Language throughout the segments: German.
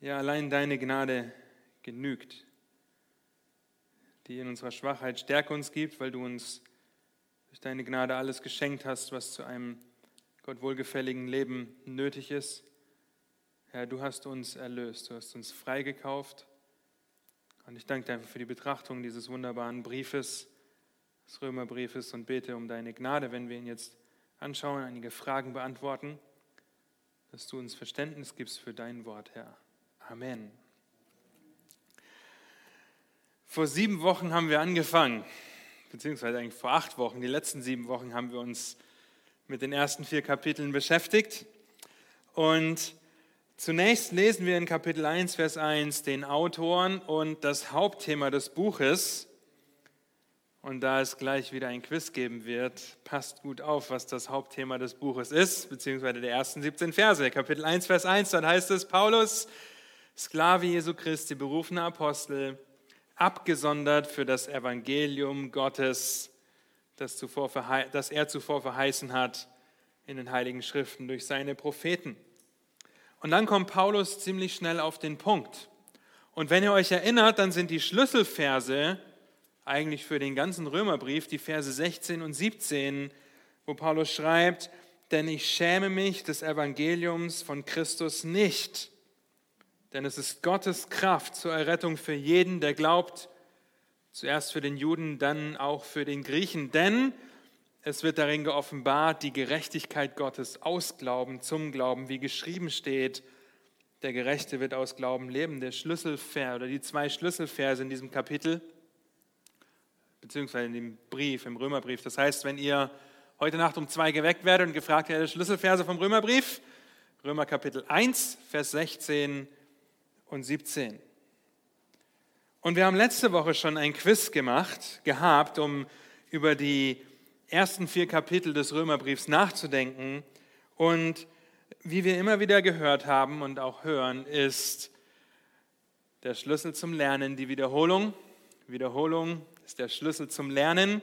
Ja, allein deine Gnade genügt, die in unserer Schwachheit Stärke uns gibt, weil du uns durch deine Gnade alles geschenkt hast, was zu einem Gott wohlgefälligen Leben nötig ist. Herr, du hast uns erlöst, du hast uns freigekauft. Und ich danke dir einfach für die Betrachtung dieses wunderbaren Briefes, des Römerbriefes und bete um deine Gnade, wenn wir ihn jetzt anschauen, einige Fragen beantworten, dass du uns Verständnis gibst für dein Wort, Herr. Amen. Vor sieben Wochen haben wir angefangen, beziehungsweise eigentlich vor acht Wochen, die letzten sieben Wochen haben wir uns mit den ersten vier Kapiteln beschäftigt. Und zunächst lesen wir in Kapitel 1, Vers 1 den Autoren und das Hauptthema des Buches. Und da es gleich wieder ein Quiz geben wird, passt gut auf, was das Hauptthema des Buches ist, beziehungsweise der ersten 17 Verse. Kapitel 1, Vers 1, dann heißt es, Paulus, Sklave Jesu Christi, berufener Apostel, abgesondert für das Evangelium Gottes, das, zuvor, das er zuvor verheißen hat in den Heiligen Schriften durch seine Propheten. Und dann kommt Paulus ziemlich schnell auf den Punkt. Und wenn ihr euch erinnert, dann sind die Schlüsselverse eigentlich für den ganzen Römerbrief die Verse 16 und 17, wo Paulus schreibt, denn ich schäme mich des Evangeliums von Christus nicht denn es ist Gottes Kraft zur Errettung für jeden, der glaubt, zuerst für den Juden, dann auch für den Griechen. Denn es wird darin geoffenbart, die Gerechtigkeit Gottes aus Glauben zum Glauben, wie geschrieben steht, der Gerechte wird aus Glauben leben. Der Schlüsselvers oder die zwei Schlüsselverse in diesem Kapitel, beziehungsweise in dem Brief, im Römerbrief. Das heißt, wenn ihr heute Nacht um zwei geweckt werdet und gefragt werdet, Schlüsselverse vom Römerbrief, Römer Kapitel 1, Vers 16 und 17. Und wir haben letzte Woche schon ein Quiz gemacht, gehabt, um über die ersten vier Kapitel des Römerbriefs nachzudenken. Und wie wir immer wieder gehört haben und auch hören, ist der Schlüssel zum Lernen die Wiederholung. Wiederholung ist der Schlüssel zum Lernen.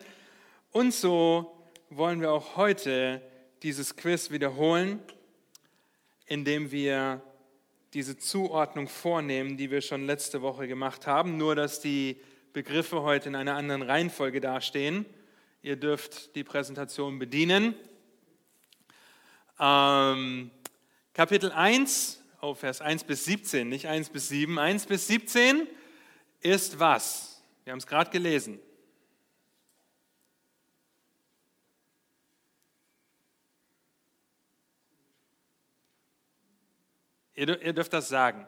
Und so wollen wir auch heute dieses Quiz wiederholen, indem wir diese Zuordnung vornehmen, die wir schon letzte Woche gemacht haben, nur dass die Begriffe heute in einer anderen Reihenfolge dastehen. Ihr dürft die Präsentation bedienen. Ähm, Kapitel 1, oh, Vers 1 bis 17, nicht 1 bis 7, 1 bis 17 ist was? Wir haben es gerade gelesen. Ihr, ihr dürft das sagen.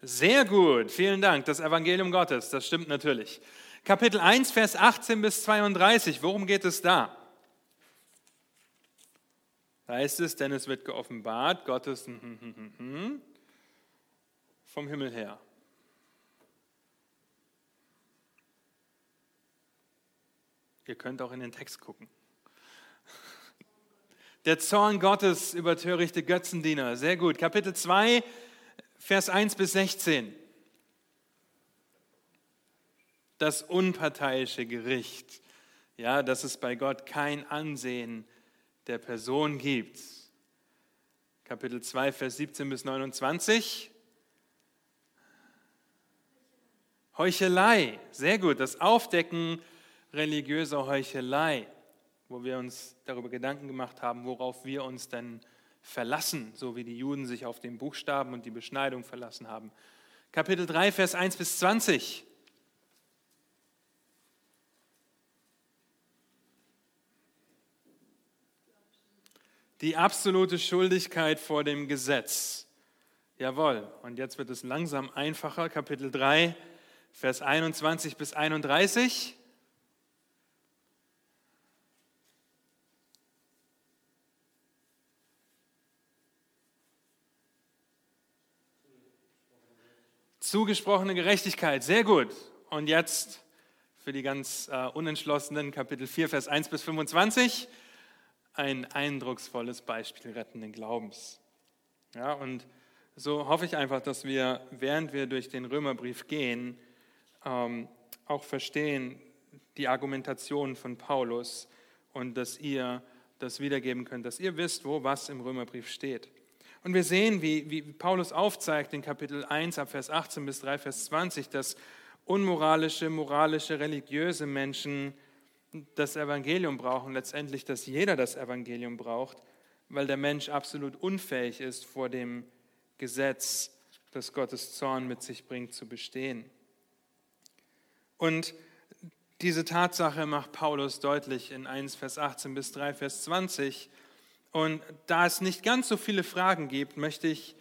Sehr gut, vielen Dank. Das Evangelium Gottes, das stimmt natürlich. Kapitel 1, Vers 18 bis 32, worum geht es da? Da heißt es, denn es wird geoffenbart, Gottes hm, hm, hm, vom Himmel her. Ihr könnt auch in den Text gucken. Der Zorn Gottes über törichte Götzendiener. Sehr gut. Kapitel 2, Vers 1 bis 16. Das unparteiische Gericht. Ja, dass es bei Gott kein Ansehen der Person gibt. Kapitel 2, Vers 17 bis 29. Heuchelei. Sehr gut. Das Aufdecken religiöser Heuchelei wo wir uns darüber Gedanken gemacht haben, worauf wir uns denn verlassen, so wie die Juden sich auf den Buchstaben und die Beschneidung verlassen haben. Kapitel 3, Vers 1 bis 20. Die absolute Schuldigkeit vor dem Gesetz. Jawohl, und jetzt wird es langsam einfacher. Kapitel 3, Vers 21 bis 31. Zugesprochene Gerechtigkeit, sehr gut. Und jetzt für die ganz äh, Unentschlossenen, Kapitel 4, Vers 1 bis 25, ein eindrucksvolles Beispiel rettenden Glaubens. Ja, und so hoffe ich einfach, dass wir, während wir durch den Römerbrief gehen, ähm, auch verstehen die Argumentation von Paulus und dass ihr das wiedergeben könnt, dass ihr wisst, wo was im Römerbrief steht. Und wir sehen, wie, wie Paulus aufzeigt in Kapitel 1 ab Vers 18 bis 3 Vers 20, dass unmoralische, moralische, religiöse Menschen das Evangelium brauchen, letztendlich, dass jeder das Evangelium braucht, weil der Mensch absolut unfähig ist, vor dem Gesetz, das Gottes Zorn mit sich bringt, zu bestehen. Und diese Tatsache macht Paulus deutlich in 1 Vers 18 bis 3 Vers 20. Und da es nicht ganz so viele Fragen gibt, möchte ich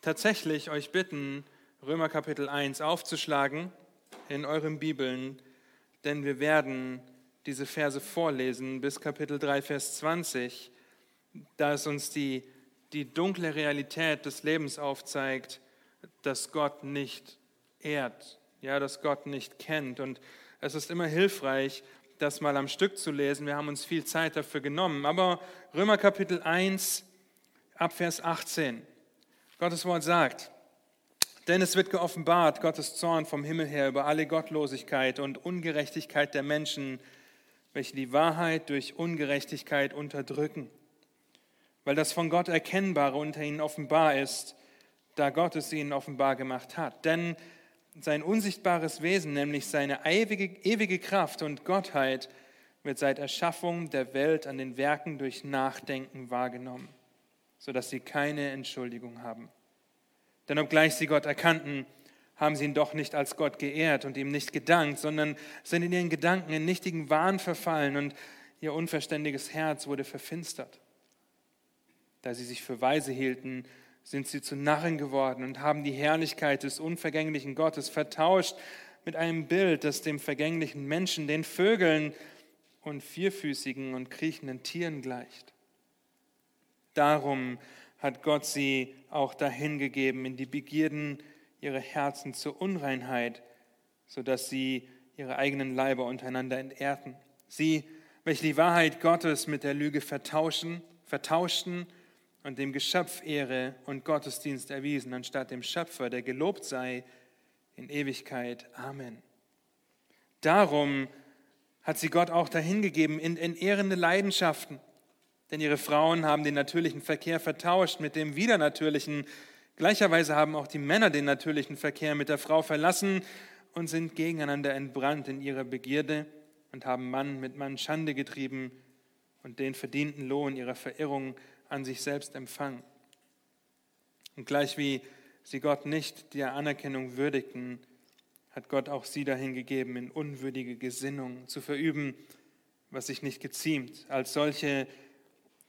tatsächlich euch bitten, Römer Kapitel 1 aufzuschlagen in euren Bibeln, denn wir werden diese Verse vorlesen bis Kapitel 3, Vers 20, da es uns die, die dunkle Realität des Lebens aufzeigt, dass Gott nicht ehrt, ja, dass Gott nicht kennt. Und es ist immer hilfreich, das mal am Stück zu lesen. Wir haben uns viel Zeit dafür genommen. Aber Römer Kapitel 1, ab Vers 18. Gottes Wort sagt, denn es wird geoffenbart, Gottes Zorn vom Himmel her über alle Gottlosigkeit und Ungerechtigkeit der Menschen, welche die Wahrheit durch Ungerechtigkeit unterdrücken. Weil das von Gott Erkennbare unter ihnen offenbar ist, da Gott es ihnen offenbar gemacht hat. Denn sein unsichtbares Wesen, nämlich seine ewige, ewige Kraft und Gottheit, wird seit Erschaffung der Welt an den Werken durch Nachdenken wahrgenommen, sodass sie keine Entschuldigung haben. Denn obgleich sie Gott erkannten, haben sie ihn doch nicht als Gott geehrt und ihm nicht gedankt, sondern sind in ihren Gedanken in nichtigen Wahn verfallen und ihr unverständiges Herz wurde verfinstert. Da sie sich für weise hielten, sind sie zu Narren geworden und haben die Herrlichkeit des unvergänglichen Gottes vertauscht mit einem Bild, das dem vergänglichen Menschen, den Vögeln und vierfüßigen und kriechenden Tieren gleicht. Darum hat Gott sie auch dahingegeben in die Begierden ihrer Herzen zur Unreinheit, sodass sie ihre eigenen Leiber untereinander entehrten. Sie, welche die Wahrheit Gottes mit der Lüge vertauschen, vertauschten und dem Geschöpf Ehre und Gottesdienst erwiesen, anstatt dem Schöpfer, der gelobt sei in Ewigkeit. Amen. Darum hat sie Gott auch dahingegeben in entehrende Leidenschaften. Denn ihre Frauen haben den natürlichen Verkehr vertauscht mit dem widernatürlichen. Gleicherweise haben auch die Männer den natürlichen Verkehr mit der Frau verlassen und sind gegeneinander entbrannt in ihrer Begierde und haben Mann mit Mann Schande getrieben und den verdienten Lohn ihrer Verirrung an sich selbst empfangen. Und gleich wie sie Gott nicht der Anerkennung würdigten, hat Gott auch sie dahin gegeben, in unwürdige Gesinnung zu verüben, was sich nicht geziemt, als solche,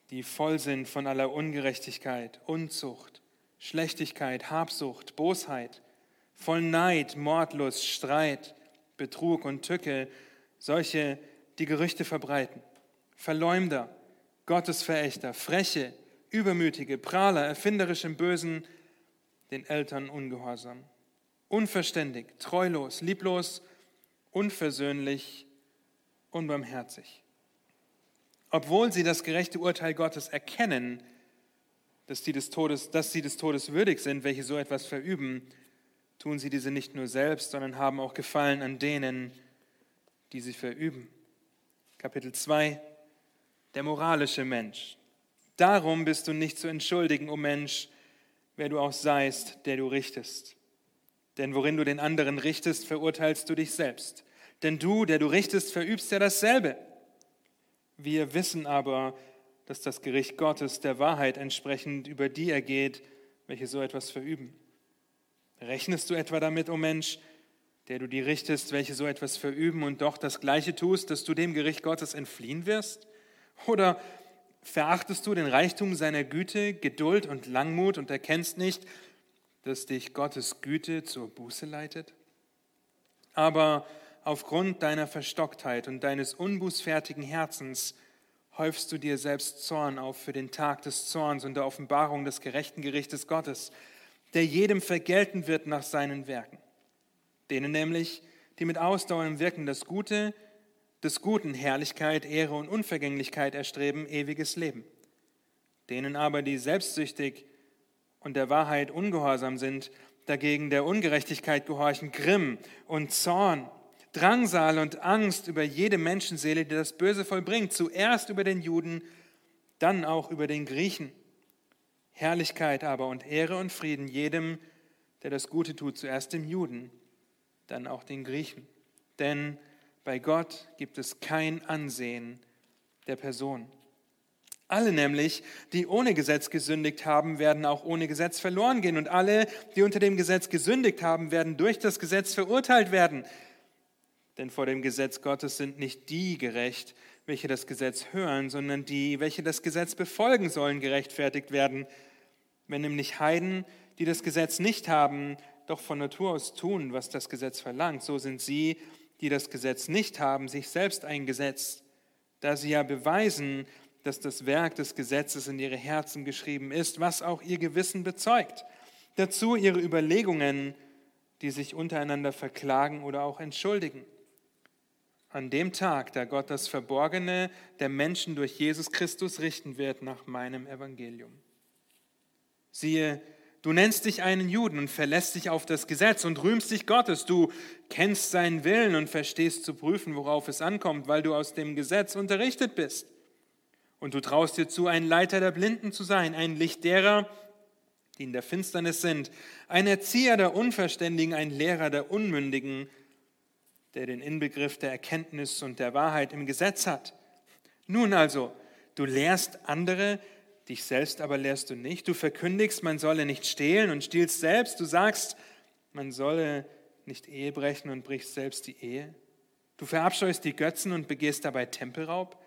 die voll sind von aller Ungerechtigkeit, Unzucht, Schlechtigkeit, Habsucht, Bosheit, voll Neid, Mordlust, Streit, Betrug und Tücke, solche, die Gerüchte verbreiten, Verleumder, Gottesverächter, freche, übermütige, Prahler, erfinderisch im Bösen, den Eltern ungehorsam, unverständig, treulos, lieblos, unversöhnlich, unbarmherzig. Obwohl sie das gerechte Urteil Gottes erkennen, dass sie des Todes, dass sie des Todes würdig sind, welche so etwas verüben, tun sie diese nicht nur selbst, sondern haben auch Gefallen an denen, die sie verüben. Kapitel 2 der moralische Mensch. Darum bist du nicht zu entschuldigen, o oh Mensch, wer du auch seist, der du richtest. Denn worin du den anderen richtest, verurteilst du dich selbst. Denn du, der du richtest, verübst ja dasselbe. Wir wissen aber, dass das Gericht Gottes der Wahrheit entsprechend über die ergeht, welche so etwas verüben. Rechnest du etwa damit, o oh Mensch, der du die richtest, welche so etwas verüben und doch das Gleiche tust, dass du dem Gericht Gottes entfliehen wirst? Oder verachtest du den Reichtum seiner Güte, Geduld und Langmut und erkennst nicht, dass dich Gottes Güte zur Buße leitet? Aber aufgrund deiner Verstocktheit und deines unbußfertigen Herzens häufst du dir selbst Zorn auf für den Tag des Zorns und der Offenbarung des gerechten Gerichtes Gottes, der jedem vergelten wird nach seinen Werken. Denen nämlich, die mit Ausdauer im Wirken das Gute des Guten Herrlichkeit, Ehre und Unvergänglichkeit erstreben, ewiges Leben. Denen aber, die selbstsüchtig und der Wahrheit ungehorsam sind, dagegen der Ungerechtigkeit gehorchen, Grimm und Zorn, Drangsal und Angst über jede Menschenseele, die das Böse vollbringt, zuerst über den Juden, dann auch über den Griechen. Herrlichkeit aber und Ehre und Frieden jedem, der das Gute tut, zuerst dem Juden, dann auch den Griechen. Denn bei Gott gibt es kein Ansehen der Person. Alle nämlich, die ohne Gesetz gesündigt haben, werden auch ohne Gesetz verloren gehen. Und alle, die unter dem Gesetz gesündigt haben, werden durch das Gesetz verurteilt werden. Denn vor dem Gesetz Gottes sind nicht die gerecht, welche das Gesetz hören, sondern die, welche das Gesetz befolgen sollen, gerechtfertigt werden. Wenn nämlich Heiden, die das Gesetz nicht haben, doch von Natur aus tun, was das Gesetz verlangt, so sind sie, die das Gesetz nicht haben, sich selbst ein Gesetz, da sie ja beweisen, dass das Werk des Gesetzes in ihre Herzen geschrieben ist, was auch ihr Gewissen bezeugt. Dazu ihre Überlegungen, die sich untereinander verklagen oder auch entschuldigen an dem Tag, da Gott das Verborgene der Menschen durch Jesus Christus richten wird nach meinem Evangelium. Siehe, du nennst dich einen Juden und verlässt dich auf das Gesetz und rühmst dich Gottes. Du kennst seinen Willen und verstehst zu prüfen, worauf es ankommt, weil du aus dem Gesetz unterrichtet bist. Und du traust dir zu, ein Leiter der Blinden zu sein, ein Licht derer, die in der Finsternis sind, ein Erzieher der Unverständigen, ein Lehrer der Unmündigen, der den Inbegriff der Erkenntnis und der Wahrheit im Gesetz hat. Nun also, du lehrst andere, dich selbst aber lehrst du nicht. Du verkündigst, man solle nicht stehlen und stiehlst selbst. Du sagst, man solle nicht Ehe brechen und brichst selbst die Ehe. Du verabscheust die Götzen und begehst dabei Tempelraub.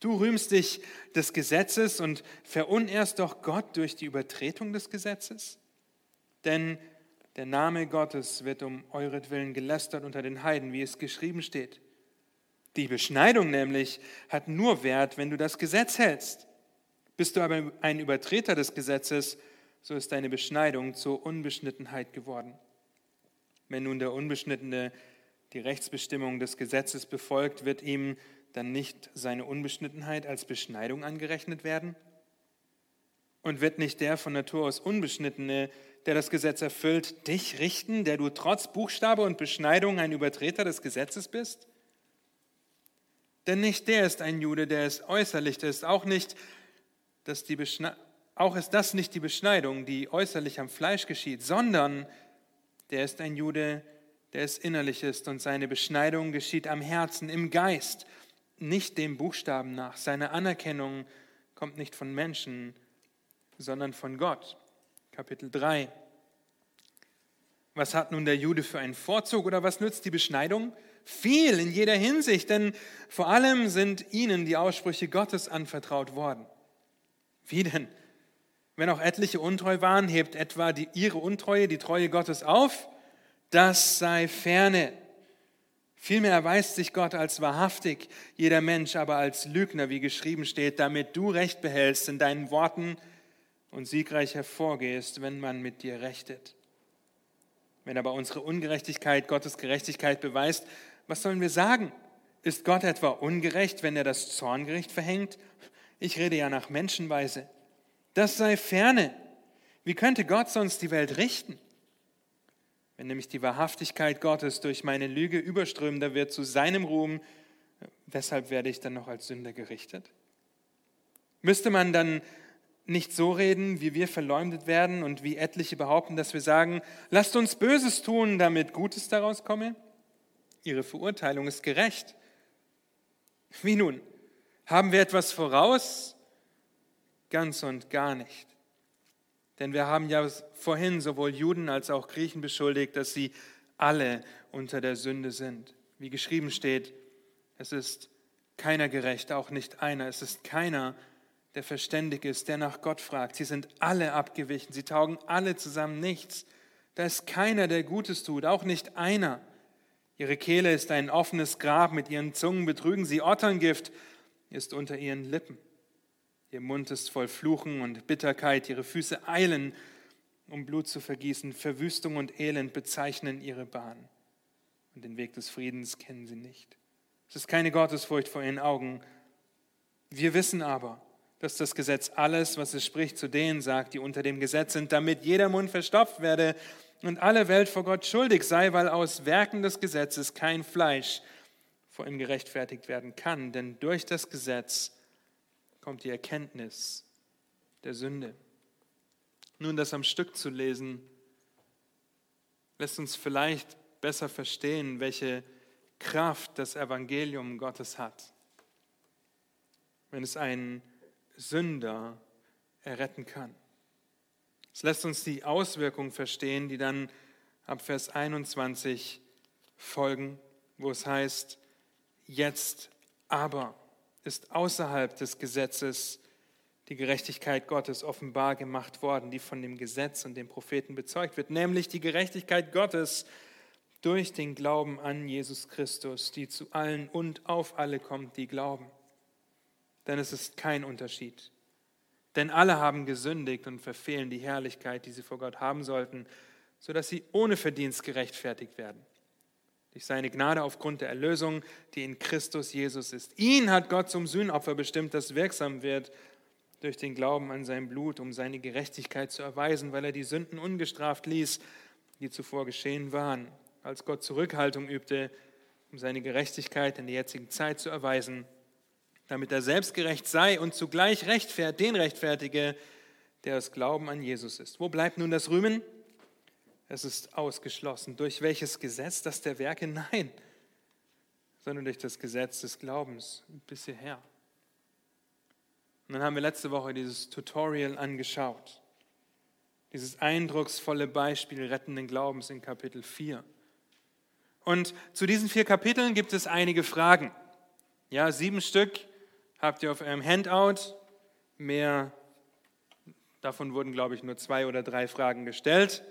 Du rühmst dich des Gesetzes und verunehrst doch Gott durch die Übertretung des Gesetzes. Denn der Name Gottes wird um euretwillen gelästert unter den Heiden, wie es geschrieben steht. Die Beschneidung nämlich hat nur Wert, wenn du das Gesetz hältst. Bist du aber ein Übertreter des Gesetzes, so ist deine Beschneidung zur Unbeschnittenheit geworden. Wenn nun der Unbeschnittene die Rechtsbestimmung des Gesetzes befolgt, wird ihm dann nicht seine Unbeschnittenheit als Beschneidung angerechnet werden? Und wird nicht der von Natur aus Unbeschnittene der das Gesetz erfüllt, dich richten, der du trotz Buchstabe und Beschneidung ein Übertreter des Gesetzes bist? Denn nicht der ist ein Jude, der es äußerlich ist, auch nicht, dass die auch ist das nicht die Beschneidung, die äußerlich am Fleisch geschieht, sondern der ist ein Jude, der es innerlich ist und seine Beschneidung geschieht am Herzen, im Geist, nicht dem Buchstaben nach. Seine Anerkennung kommt nicht von Menschen, sondern von Gott. Kapitel 3. Was hat nun der Jude für einen Vorzug oder was nützt die Beschneidung? Viel in jeder Hinsicht, denn vor allem sind ihnen die Aussprüche Gottes anvertraut worden. Wie denn? Wenn auch etliche untreu waren, hebt etwa die, ihre Untreue die Treue Gottes auf? Das sei ferne. Vielmehr erweist sich Gott als wahrhaftig, jeder Mensch aber als Lügner, wie geschrieben steht, damit du Recht behältst in deinen Worten und siegreich hervorgehst, wenn man mit dir rechtet. Wenn aber unsere Ungerechtigkeit Gottes Gerechtigkeit beweist, was sollen wir sagen? Ist Gott etwa ungerecht, wenn er das Zorngericht verhängt? Ich rede ja nach Menschenweise. Das sei ferne. Wie könnte Gott sonst die Welt richten? Wenn nämlich die Wahrhaftigkeit Gottes durch meine Lüge überströmender wird zu seinem Ruhm, weshalb werde ich dann noch als Sünder gerichtet? Müsste man dann nicht so reden, wie wir verleumdet werden und wie etliche behaupten, dass wir sagen, lasst uns Böses tun, damit Gutes daraus komme? Ihre Verurteilung ist gerecht. Wie nun? Haben wir etwas voraus? Ganz und gar nicht. Denn wir haben ja vorhin sowohl Juden als auch Griechen beschuldigt, dass sie alle unter der Sünde sind. Wie geschrieben steht, es ist keiner gerecht, auch nicht einer. Es ist keiner, der verständig ist, der nach Gott fragt. Sie sind alle abgewichen, sie taugen alle zusammen nichts. Da ist keiner, der Gutes tut, auch nicht einer. Ihre Kehle ist ein offenes Grab, mit ihren Zungen betrügen sie. Otterngift ist unter ihren Lippen. Ihr Mund ist voll Fluchen und Bitterkeit, ihre Füße eilen, um Blut zu vergießen. Verwüstung und Elend bezeichnen ihre Bahn. Und den Weg des Friedens kennen sie nicht. Es ist keine Gottesfurcht vor ihren Augen. Wir wissen aber, dass das Gesetz alles, was es spricht, zu denen sagt, die unter dem Gesetz sind, damit jeder Mund verstopft werde und alle Welt vor Gott schuldig sei, weil aus Werken des Gesetzes kein Fleisch vor ihm gerechtfertigt werden kann. Denn durch das Gesetz kommt die Erkenntnis der Sünde. Nun, das am Stück zu lesen, lässt uns vielleicht besser verstehen, welche Kraft das Evangelium Gottes hat, wenn es einen Sünder erretten kann. Es lässt uns die Auswirkungen verstehen, die dann ab Vers 21 folgen, wo es heißt, jetzt aber ist außerhalb des Gesetzes die Gerechtigkeit Gottes offenbar gemacht worden, die von dem Gesetz und den Propheten bezeugt wird, nämlich die Gerechtigkeit Gottes durch den Glauben an Jesus Christus, die zu allen und auf alle kommt, die glauben. Denn es ist kein Unterschied. Denn alle haben gesündigt und verfehlen die Herrlichkeit, die sie vor Gott haben sollten, sodass sie ohne Verdienst gerechtfertigt werden. Durch seine Gnade aufgrund der Erlösung, die in Christus Jesus ist. Ihn hat Gott zum Sühnopfer bestimmt, das wirksam wird durch den Glauben an sein Blut, um seine Gerechtigkeit zu erweisen, weil er die Sünden ungestraft ließ, die zuvor geschehen waren als Gott Zurückhaltung übte, um seine Gerechtigkeit in der jetzigen Zeit zu erweisen, damit er selbst gerecht sei und zugleich rechtfährt, den rechtfertige, der aus Glauben an Jesus ist. Wo bleibt nun das Rühmen? Es ist ausgeschlossen. Durch welches Gesetz? Das der Werke? Nein, sondern durch das Gesetz des Glaubens bis hierher. Und dann haben wir letzte Woche dieses Tutorial angeschaut. Dieses eindrucksvolle Beispiel rettenden Glaubens in Kapitel 4. Und zu diesen vier Kapiteln gibt es einige Fragen. Ja, sieben Stück habt ihr auf eurem Handout. Mehr davon wurden, glaube ich, nur zwei oder drei Fragen gestellt.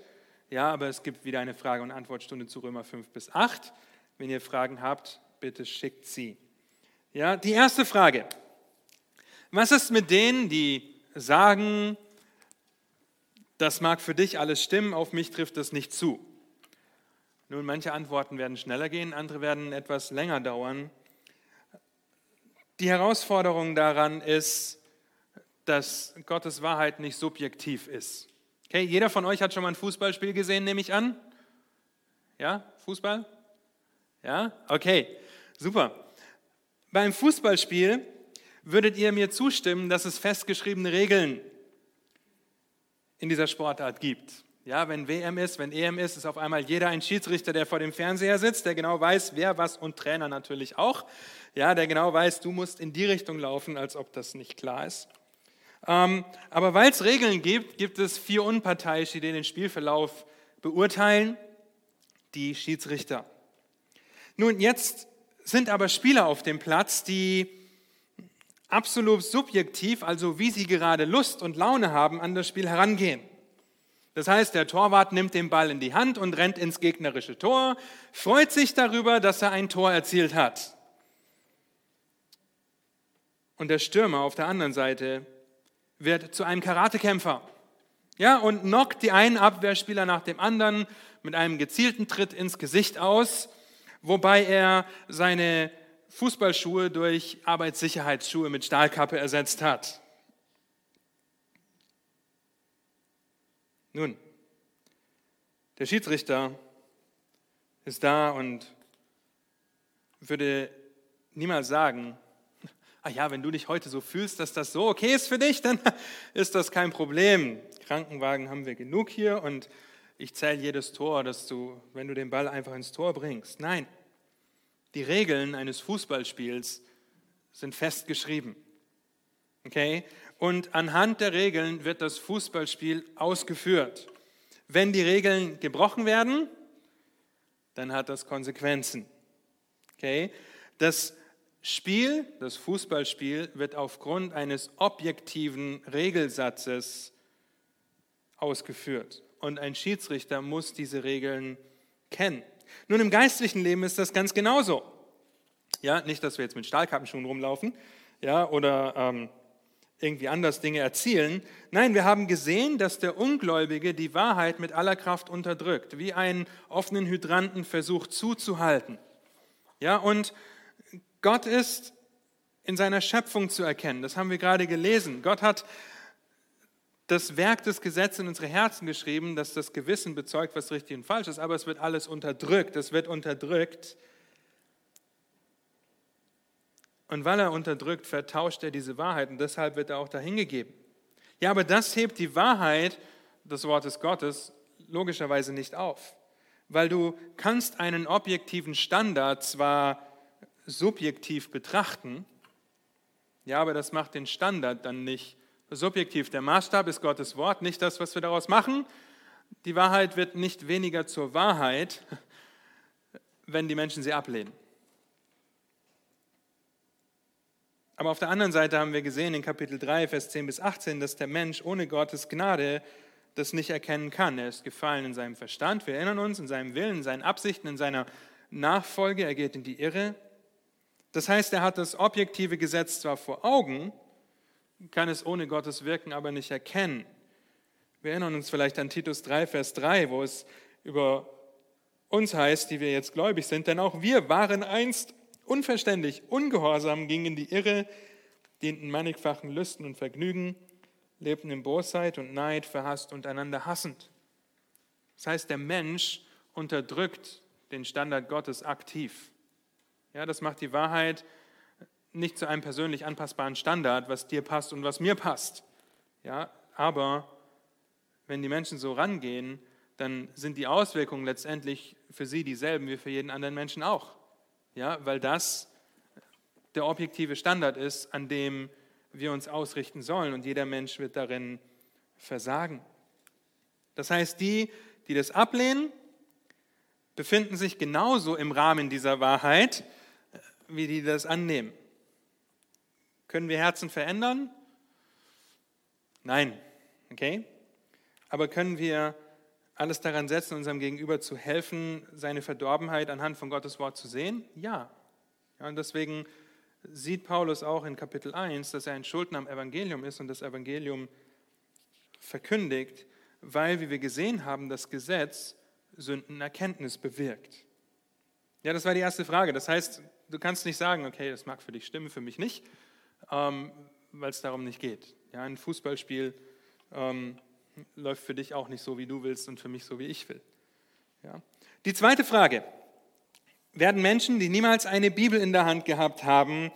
Ja, aber es gibt wieder eine Frage- und Antwortstunde zu Römer 5 bis 8. Wenn ihr Fragen habt, bitte schickt sie. Ja, die erste Frage. Was ist mit denen, die sagen, das mag für dich alles stimmen, auf mich trifft das nicht zu? Nun, manche Antworten werden schneller gehen, andere werden etwas länger dauern. Die Herausforderung daran ist, dass Gottes Wahrheit nicht subjektiv ist. Okay, jeder von euch hat schon mal ein Fußballspiel gesehen, nehme ich an. Ja, Fußball? Ja, okay, super. Beim Fußballspiel würdet ihr mir zustimmen, dass es festgeschriebene Regeln in dieser Sportart gibt. Ja, wenn WM ist, wenn EM ist, ist auf einmal jeder ein Schiedsrichter, der vor dem Fernseher sitzt, der genau weiß, wer was und Trainer natürlich auch. Ja, der genau weiß, du musst in die Richtung laufen, als ob das nicht klar ist. Ähm, aber weil es Regeln gibt, gibt es vier Unparteiische, die den Spielverlauf beurteilen, die Schiedsrichter. Nun, jetzt sind aber Spieler auf dem Platz, die absolut subjektiv, also wie sie gerade Lust und Laune haben, an das Spiel herangehen. Das heißt, der Torwart nimmt den Ball in die Hand und rennt ins gegnerische Tor, freut sich darüber, dass er ein Tor erzielt hat. Und der Stürmer auf der anderen Seite wird zu einem Karatekämpfer. Ja, und knockt die einen Abwehrspieler nach dem anderen mit einem gezielten Tritt ins Gesicht aus, wobei er seine Fußballschuhe durch Arbeitssicherheitsschuhe mit Stahlkappe ersetzt hat. Nun, der Schiedsrichter ist da und würde niemals sagen, ah ja, wenn du dich heute so fühlst, dass das so okay ist für dich, dann ist das kein Problem. Krankenwagen haben wir genug hier und ich zähle jedes Tor, dass du, wenn du den Ball einfach ins Tor bringst. Nein, die Regeln eines Fußballspiels sind festgeschrieben. Okay? und anhand der Regeln wird das Fußballspiel ausgeführt. Wenn die Regeln gebrochen werden, dann hat das Konsequenzen. Okay? Das Spiel, das Fußballspiel, wird aufgrund eines objektiven Regelsatzes ausgeführt. Und ein Schiedsrichter muss diese Regeln kennen. Nun, im geistlichen Leben ist das ganz genauso. Ja, nicht, dass wir jetzt mit Stahlkappenschuhen rumlaufen, ja, oder ähm, irgendwie anders Dinge erzielen. Nein, wir haben gesehen, dass der Ungläubige die Wahrheit mit aller Kraft unterdrückt, wie einen offenen Hydranten versucht zuzuhalten. Ja, und Gott ist in seiner Schöpfung zu erkennen. Das haben wir gerade gelesen. Gott hat das Werk des Gesetzes in unsere Herzen geschrieben, dass das Gewissen bezeugt, was richtig und falsch ist, aber es wird alles unterdrückt. Es wird unterdrückt und weil er unterdrückt, vertauscht er diese Wahrheit und deshalb wird er auch dahingegeben. Ja, aber das hebt die Wahrheit des Wortes Gottes logischerweise nicht auf, weil du kannst einen objektiven Standard zwar subjektiv betrachten, ja, aber das macht den Standard dann nicht subjektiv. Der Maßstab ist Gottes Wort, nicht das, was wir daraus machen. Die Wahrheit wird nicht weniger zur Wahrheit, wenn die Menschen sie ablehnen. Aber auf der anderen Seite haben wir gesehen in Kapitel 3, Vers 10 bis 18, dass der Mensch ohne Gottes Gnade das nicht erkennen kann. Er ist gefallen in seinem Verstand, wir erinnern uns, in seinem Willen, in seinen Absichten, in seiner Nachfolge, er geht in die Irre. Das heißt, er hat das objektive Gesetz zwar vor Augen, kann es ohne Gottes Wirken aber nicht erkennen. Wir erinnern uns vielleicht an Titus 3, Vers 3, wo es über uns heißt, die wir jetzt gläubig sind, denn auch wir waren einst unverständlich, ungehorsam, gingen in die Irre, dienten mannigfachen Lüsten und Vergnügen, lebten in Bosheit und Neid, verhasst und einander hassend. Das heißt, der Mensch unterdrückt den Standard Gottes aktiv. Ja, das macht die Wahrheit nicht zu einem persönlich anpassbaren Standard, was dir passt und was mir passt. Ja, aber wenn die Menschen so rangehen, dann sind die Auswirkungen letztendlich für sie dieselben wie für jeden anderen Menschen auch. Ja, weil das der objektive Standard ist, an dem wir uns ausrichten sollen und jeder Mensch wird darin versagen. Das heißt, die, die das ablehnen, befinden sich genauso im Rahmen dieser Wahrheit, wie die das annehmen. Können wir Herzen verändern? Nein. Okay? Aber können wir alles daran setzen, unserem Gegenüber zu helfen, seine Verdorbenheit anhand von Gottes Wort zu sehen? Ja. ja und deswegen sieht Paulus auch in Kapitel 1, dass er ein Schuldner am Evangelium ist und das Evangelium verkündigt, weil, wie wir gesehen haben, das Gesetz Sündenerkenntnis bewirkt. Ja, das war die erste Frage. Das heißt, du kannst nicht sagen, okay, das mag für dich stimmen, für mich nicht, ähm, weil es darum nicht geht. Ja, ein Fußballspiel ähm, läuft für dich auch nicht so, wie du willst und für mich so, wie ich will. Ja. Die zweite Frage, werden Menschen, die niemals eine Bibel in der Hand gehabt haben,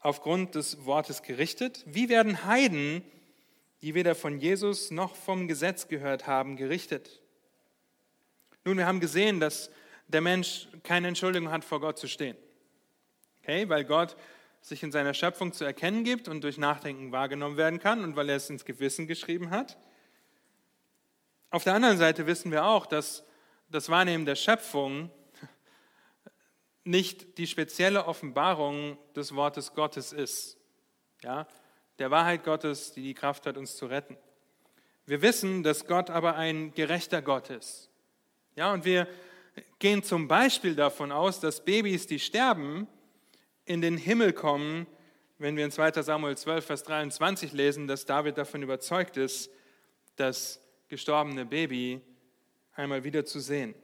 aufgrund des Wortes gerichtet? Wie werden Heiden, die weder von Jesus noch vom Gesetz gehört haben, gerichtet? Nun, wir haben gesehen, dass der Mensch keine Entschuldigung hat, vor Gott zu stehen. Okay, weil Gott sich in seiner Schöpfung zu erkennen gibt und durch Nachdenken wahrgenommen werden kann und weil er es ins Gewissen geschrieben hat. Auf der anderen Seite wissen wir auch, dass das Wahrnehmen der Schöpfung nicht die spezielle Offenbarung des Wortes Gottes ist. Ja, der Wahrheit Gottes, die die Kraft hat, uns zu retten. Wir wissen, dass Gott aber ein gerechter Gott ist. Ja, und wir gehen zum Beispiel davon aus, dass Babys, die sterben, in den Himmel kommen, wenn wir in 2 Samuel 12, Vers 23 lesen, dass David davon überzeugt ist, das gestorbene Baby einmal wieder zu sehen.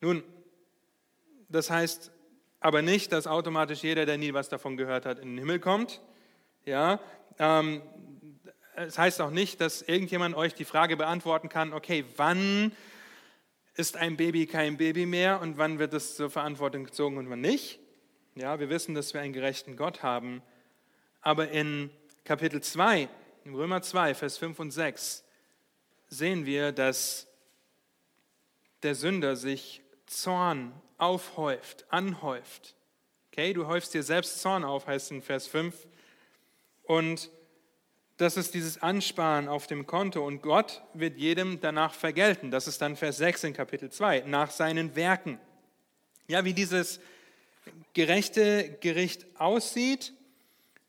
Nun, das heißt aber nicht, dass automatisch jeder, der nie was davon gehört hat, in den Himmel kommt. Ja, ähm, es heißt auch nicht, dass irgendjemand euch die Frage beantworten kann, okay, wann ist ein Baby kein Baby mehr und wann wird es zur Verantwortung gezogen und wann nicht. Ja, wir wissen, dass wir einen gerechten Gott haben. Aber in Kapitel 2, in Römer 2, Vers 5 und 6, sehen wir, dass der Sünder sich Zorn aufhäuft, anhäuft. Okay, du häufst dir selbst Zorn auf, heißt in Vers 5. Und das ist dieses Ansparen auf dem Konto und Gott wird jedem danach vergelten. Das ist dann Vers 6 in Kapitel 2, nach seinen Werken. Ja, wie dieses gerechte Gericht aussieht,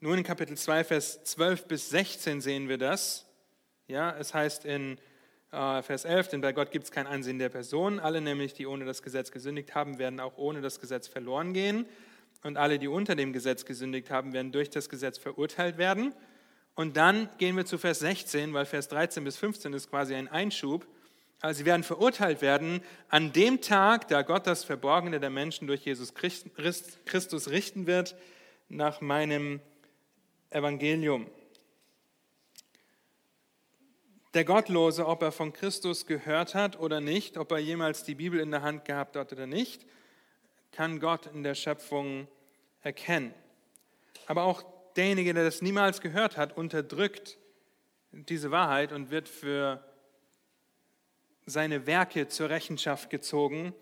nun in Kapitel 2, Vers 12 bis 16 sehen wir das. Ja, es heißt in äh, Vers 11, denn bei Gott gibt es kein Ansehen der Person. Alle nämlich, die ohne das Gesetz gesündigt haben, werden auch ohne das Gesetz verloren gehen. Und alle, die unter dem Gesetz gesündigt haben, werden durch das Gesetz verurteilt werden. Und dann gehen wir zu Vers 16, weil Vers 13 bis 15 ist quasi ein Einschub. Also sie werden verurteilt werden an dem Tag, da Gott das Verborgene der Menschen durch Jesus Christus richten wird, nach meinem Evangelium. Der Gottlose, ob er von Christus gehört hat oder nicht, ob er jemals die Bibel in der Hand gehabt hat oder nicht, kann Gott in der Schöpfung erkennen. Aber auch derjenige, der das niemals gehört hat, unterdrückt diese Wahrheit und wird für seine Werke zur Rechenschaft gezogen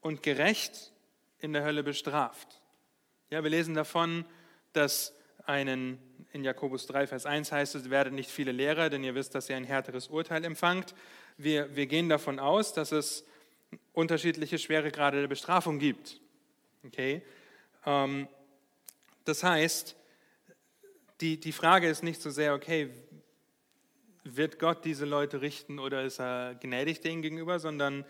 und gerecht in der Hölle bestraft. Ja, wir lesen davon, dass einen, in Jakobus 3, Vers 1 heißt es, werdet nicht viele Lehrer, denn ihr wisst, dass ihr ein härteres Urteil empfangt. Wir, wir gehen davon aus, dass es unterschiedliche Schweregrade der Bestrafung gibt. Okay? Ähm, das heißt, die, die Frage ist nicht so sehr, okay, wird Gott diese Leute richten oder ist er gnädig denen gegenüber, sondern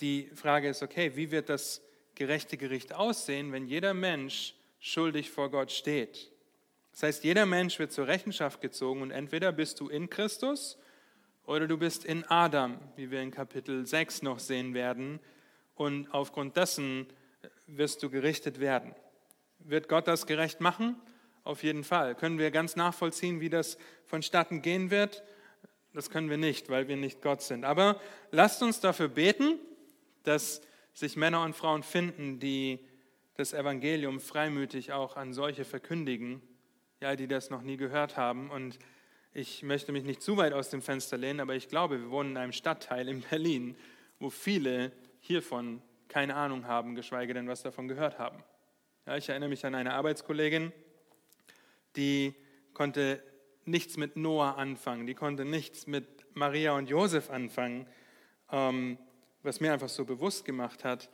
die Frage ist, okay, wie wird das gerechte Gericht aussehen, wenn jeder Mensch schuldig vor Gott steht? Das heißt, jeder Mensch wird zur Rechenschaft gezogen und entweder bist du in Christus oder du bist in Adam, wie wir in Kapitel 6 noch sehen werden, und aufgrund dessen wirst du gerichtet werden. Wird Gott das gerecht machen? Auf jeden Fall. Können wir ganz nachvollziehen, wie das vonstatten gehen wird? Das können wir nicht, weil wir nicht Gott sind. Aber lasst uns dafür beten, dass sich Männer und Frauen finden, die das Evangelium freimütig auch an solche verkündigen, ja, die das noch nie gehört haben. Und ich möchte mich nicht zu weit aus dem Fenster lehnen, aber ich glaube, wir wohnen in einem Stadtteil in Berlin, wo viele hiervon keine Ahnung haben, geschweige denn was davon gehört haben. Ja, ich erinnere mich an eine Arbeitskollegin, die konnte nichts mit Noah anfangen, die konnte nichts mit Maria und Josef anfangen, ähm, was mir einfach so bewusst gemacht hat,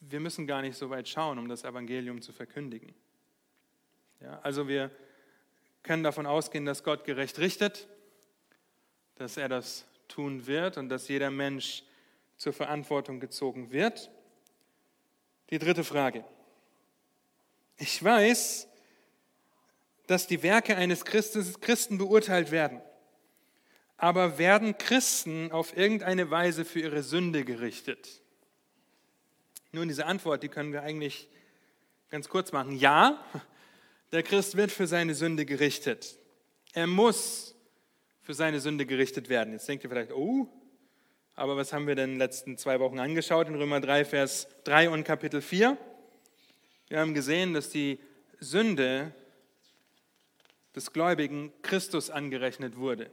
wir müssen gar nicht so weit schauen, um das Evangelium zu verkündigen. Ja, also wir können davon ausgehen, dass Gott gerecht richtet, dass er das tun wird und dass jeder Mensch zur Verantwortung gezogen wird. Die dritte Frage. Ich weiß, dass die Werke eines Christen beurteilt werden. Aber werden Christen auf irgendeine Weise für ihre Sünde gerichtet? Nun, diese Antwort, die können wir eigentlich ganz kurz machen. Ja, der Christ wird für seine Sünde gerichtet. Er muss für seine Sünde gerichtet werden. Jetzt denkt ihr vielleicht, oh, aber was haben wir denn in den letzten zwei Wochen angeschaut in Römer 3, Vers 3 und Kapitel 4? Wir haben gesehen, dass die Sünde des Gläubigen Christus angerechnet wurde.